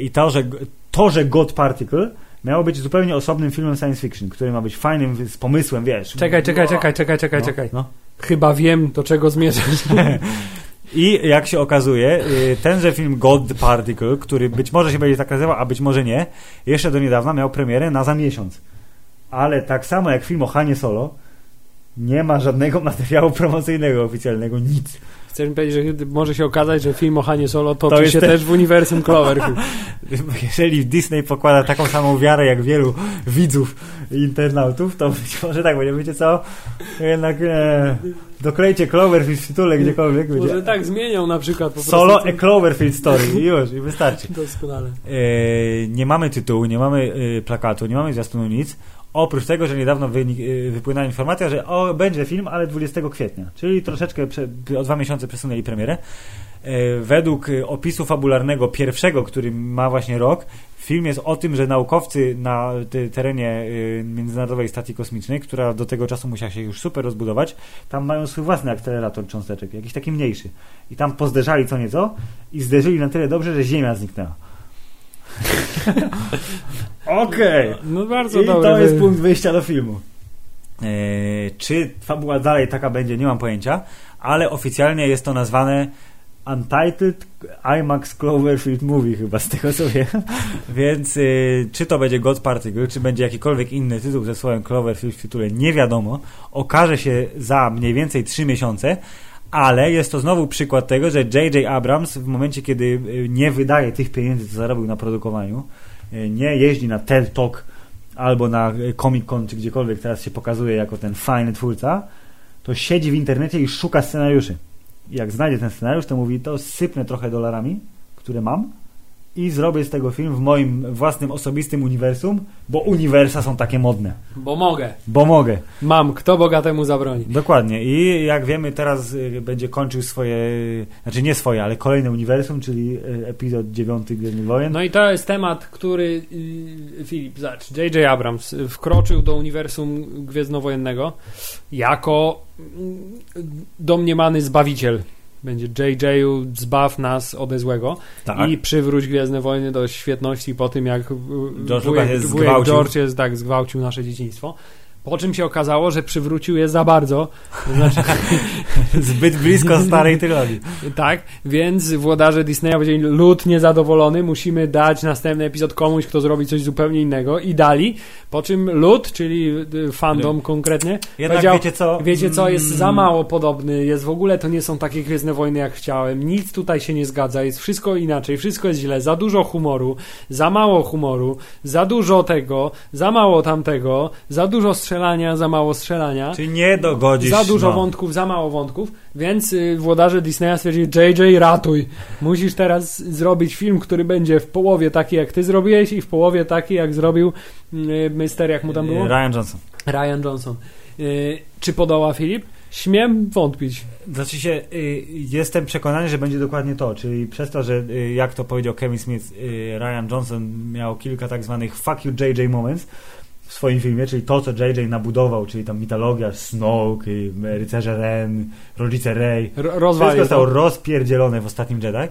I to, że to, że God Particle miało być zupełnie osobnym filmem science fiction, który ma być fajnym z pomysłem, wiesz. Czekaj, czekaj, czekaj, czekaj, czekaj, no, czekaj. No. Chyba wiem, do czego zmierzasz. I jak się okazuje, y, tenże film God Particle, który być może się będzie tak nazywał, a być może nie, jeszcze do niedawna miał premierę na za miesiąc. Ale tak samo jak film o Hanie Solo, nie ma żadnego materiału promocyjnego oficjalnego, nic. Chcesz mi powiedzieć, że może się okazać, że film o Hanie Solo toczy to się te... też w uniwersum Cloverfield. Jeżeli Disney pokłada taką samą wiarę jak wielu widzów i internautów, to być może tak będzie. Wiecie co? Jednak e, doklejcie Cloverfield w tytule gdziekolwiek. Może będzie. tak zmienią na przykład. Solo a Cloverfield Story. I już, i wystarczy. Doskonale. E, nie mamy tytułu, nie mamy e, plakatu, nie mamy zwiastunu nic. Oprócz tego, że niedawno y, wypłynęła informacja, że o, będzie film, ale 20 kwietnia, czyli troszeczkę prze, o dwa miesiące przesunęli premierę. E, według y, opisu fabularnego pierwszego, który ma właśnie rok, film jest o tym, że naukowcy na te, terenie y, Międzynarodowej Stacji Kosmicznej, która do tego czasu musiała się już super rozbudować, tam mają swój własny akcelerator cząsteczek, jakiś taki mniejszy. I tam pozderzali co nieco i zderzyli na tyle dobrze, że Ziemia zniknęła. Okej. Okay. No bardzo I to jest punkt wyjścia do filmu. Eee, czy fabuła dalej taka będzie, nie mam pojęcia, ale oficjalnie jest to nazwane Untitled IMAX Cloverfield Movie chyba z tego co wiem. Więc y, czy to będzie God Particle, czy będzie jakikolwiek inny tytuł ze słowem Cloverfield w tytule, nie wiadomo. Okaże się za mniej więcej 3 miesiące, ale jest to znowu przykład tego, że J.J. Abrams w momencie, kiedy y, nie wydaje tych pieniędzy, co zarobił na produkowaniu, nie jeździ na TED Talk albo na Comic Con, czy gdziekolwiek teraz się pokazuje jako ten fajny twórca, to siedzi w internecie i szuka scenariuszy. Jak znajdzie ten scenariusz, to mówi, to sypnę trochę dolarami, które mam i zrobię z tego film w moim własnym osobistym uniwersum, bo uniwersa są takie modne. Bo mogę. Bo mogę. Mam, kto bogatemu zabroni. Dokładnie. I jak wiemy, teraz y, będzie kończył swoje, znaczy nie swoje, ale kolejne uniwersum, czyli y, epizod 9 Gwiezdnych Wojen. No i to jest temat, który y, Filip, zacz, J.J. Abrams wkroczył do uniwersum Gwiezdnowojennego jako domniemany zbawiciel będzie JJ-u zbaw nas ode złego tak. i przywróć Gwiezdne Wojny do świetności po tym, jak George wujek, jest wujek George jest, tak, zgwałcił nasze dzieciństwo. Po czym się okazało, że przywrócił je za bardzo. Znaczy... Zbyt blisko starej trylogii. tak, więc włodarze Disneya powiedzieli, lud niezadowolony, musimy dać następny epizod komuś, kto zrobi coś zupełnie innego i dali. Po czym lud, czyli y, fandom konkretnie, Jednak wiecie co? Wiecie co, jest za mm. mało podobny, jest w ogóle, to nie są takie Gwiezdne Wojny jak chciałem, nic tutaj się nie zgadza, jest wszystko inaczej, wszystko jest źle, za dużo humoru, za mało humoru, za dużo tego, za mało tamtego, za dużo strzelania strzelania, za mało strzelania. Czyli nie dogodzisz. Za dużo no. wątków, za mało wątków, więc y, włodarze Disneya stwierdzili, JJ ratuj. Musisz teraz zrobić film, który będzie w połowie taki, jak ty zrobiłeś i w połowie taki, jak zrobił y, Mister, jak mu tam było? Ryan Johnson. Ryan Johnson. Y, czy podoła Filip? Śmiem wątpić. Znaczy się, y, jestem przekonany, że będzie dokładnie to, czyli przez to, że y, jak to powiedział Kevin Smith, y, Ryan Johnson miał kilka tak zwanych fuck you JJ moments, w swoim filmie, czyli to, co JJ nabudował, czyli tam mitologia Snoke, rycerze Ren, rodzice Rey, Ro wszystko zostało rozpierdzielone w ostatnim Jedi, e,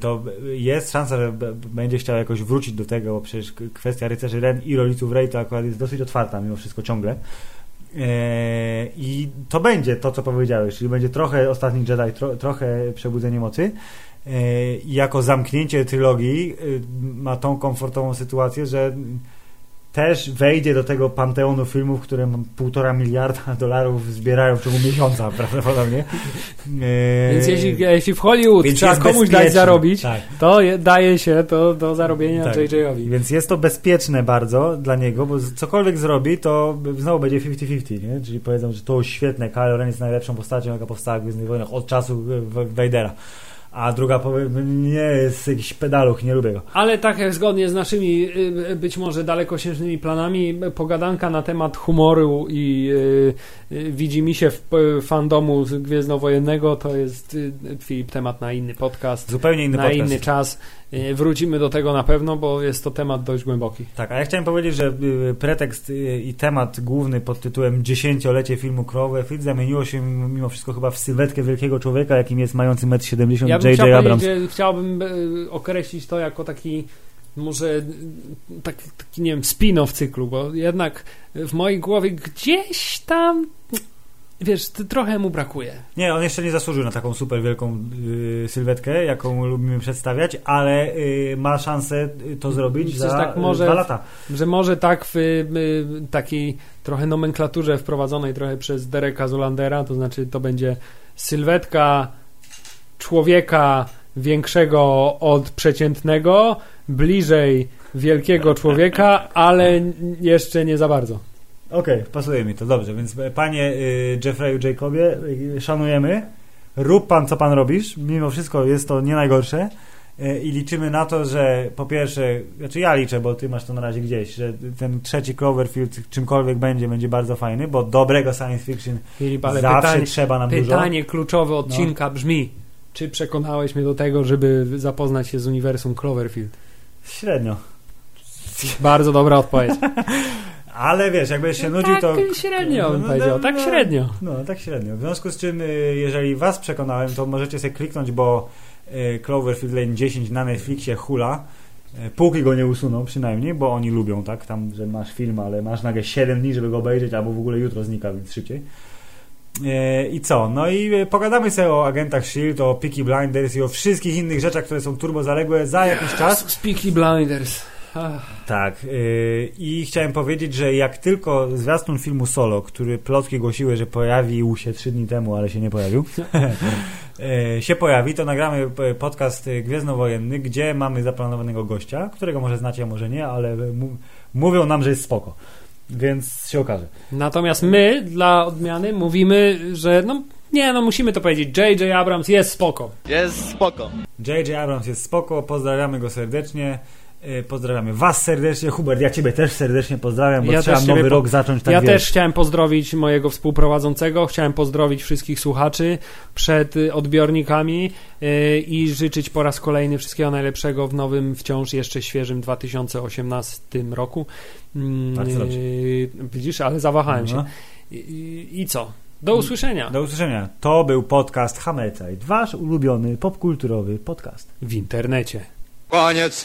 to jest szansa, że będzie chciał jakoś wrócić do tego, bo przecież kwestia rycerzy Ren i rodziców Rey to akurat jest dosyć otwarta mimo wszystko ciągle. E, I to będzie to, co powiedziałeś, czyli będzie trochę ostatni Jedi, tro, trochę przebudzenie mocy. E, I jako zamknięcie trylogii ma tą komfortową sytuację, że też wejdzie do tego panteonu filmów, które półtora miliarda dolarów zbierają w ciągu miesiąca prawdopodobnie. E, Więc jeśli, jeśli w Hollywood trzeba komuś dać zarobić, tak. to je, daje się to do zarobienia tak. JJ-owi. Więc jest to bezpieczne bardzo dla niego, bo cokolwiek zrobi, to znowu będzie 50-50, nie? Czyli powiedzą, że to świetne, Kylo Ren jest najlepszą postacią, jaka powstała w Gwiezdnych Wojnach od czasu Vadera a druga nie jest jakiś pedaluch, nie lubię go. Ale tak jak zgodnie z naszymi y, być może dalekosiężnymi planami, pogadanka na temat humoru i y, widzi mi się w fandomu Gwiezdnowojennego to jest y, Filip temat na inny podcast. Zupełnie inny na podcast. inny czas. Y, wrócimy do tego na pewno, bo jest to temat dość głęboki. Tak, a ja chciałem powiedzieć, że y, pretekst y, i temat główny pod tytułem dziesięciolecie filmu Cloverfield zamieniło się mimo wszystko chyba w sylwetkę wielkiego człowieka, jakim jest mający 1,70 m ja J.J. Abrams. Chciałbym określić to jako taki może tak, taki, nie wiem, spin-off cyklu, bo jednak w mojej głowie gdzieś tam wiesz, trochę mu brakuje. Nie, on jeszcze nie zasłużył na taką super wielką y, sylwetkę, jaką lubimy przedstawiać, ale y, ma szansę to zrobić Coś za tak może, dwa lata. Że może tak w y, takiej trochę nomenklaturze wprowadzonej trochę przez Dereka Zolandera, to znaczy to będzie sylwetka człowieka większego od przeciętnego, bliżej wielkiego człowieka, ale jeszcze nie za bardzo. Okej, okay, pasuje mi to, dobrze, więc e, panie y, Jeffreyu Jacobie, y, szanujemy, rób pan co pan robisz, mimo wszystko jest to nie najgorsze e, i liczymy na to, że po pierwsze, znaczy ja liczę, bo ty masz to na razie gdzieś, że ten trzeci Cloverfield czymkolwiek będzie, będzie bardzo fajny, bo dobrego science fiction Filip, zawsze pytanie, trzeba nam dużo. pytanie kluczowe odcinka brzmi, czy przekonałeś mnie do tego, żeby zapoznać się z uniwersum Cloverfield? Średnio. Bardzo dobra odpowiedź. Ale wiesz, jakbyś się nudził, tak to... średnio bym No, powiedział, no, tak no. średnio. No, tak średnio. W związku z czym, y, jeżeli was przekonałem, to możecie sobie kliknąć, bo y, Cloverfield Lane 10 na Netflixie hula, y, póki go nie usuną przynajmniej, bo oni lubią, tak, tam, że masz film, ale masz nagle 7 dni, żeby go obejrzeć, albo w ogóle jutro znika, więc szybciej. I co? No i pogadamy sobie o agentach S.H.I.E.L.D., o Peaky Blinders i o wszystkich innych rzeczach, które są turbo zaległe za jakiś czas. Speaky Blinders. Tak. Yy, I chciałem powiedzieć, że jak tylko zwiastun filmu Solo, który plotki głosiły, że pojawił się trzy dni temu, ale się nie pojawił, yy, się pojawi, to nagramy p- podcast y, Gwiezdnowojenny, gdzie mamy zaplanowanego gościa, którego może znacie, a może nie, ale mówią nam, że jest spoko. Więc się okaże. Natomiast my, dla odmiany, mówimy, że no nie, no musimy to powiedzieć. J.J. Abrams jest spoko. Jest spoko. J.J. Abrams jest spoko, pozdrawiamy go serdecznie. Yy, Pozdrawiamy Was serdecznie. Hubert, ja Ciebie też serdecznie pozdrawiam, bo Ja trzeba nowy po- rok zacząć tak ja wiesz. też chciałem pozdrowić mojego współprowadzącego, chciałem pozdrowić wszystkich słuchaczy przed y, odbiornikami y, i życzyć po raz kolejny wszystkiego najlepszego w nowym, wciąż jeszcze świeżym 2018 roku. Mm, Bardzo dobrze. y, Widzisz, ale zawahałem się. No. I, i, I co? Do usłyszenia Do usłyszenia. To był podcast Hammerzeit, wasz ulubiony popkulturowy podcast. w internecie. Koniec.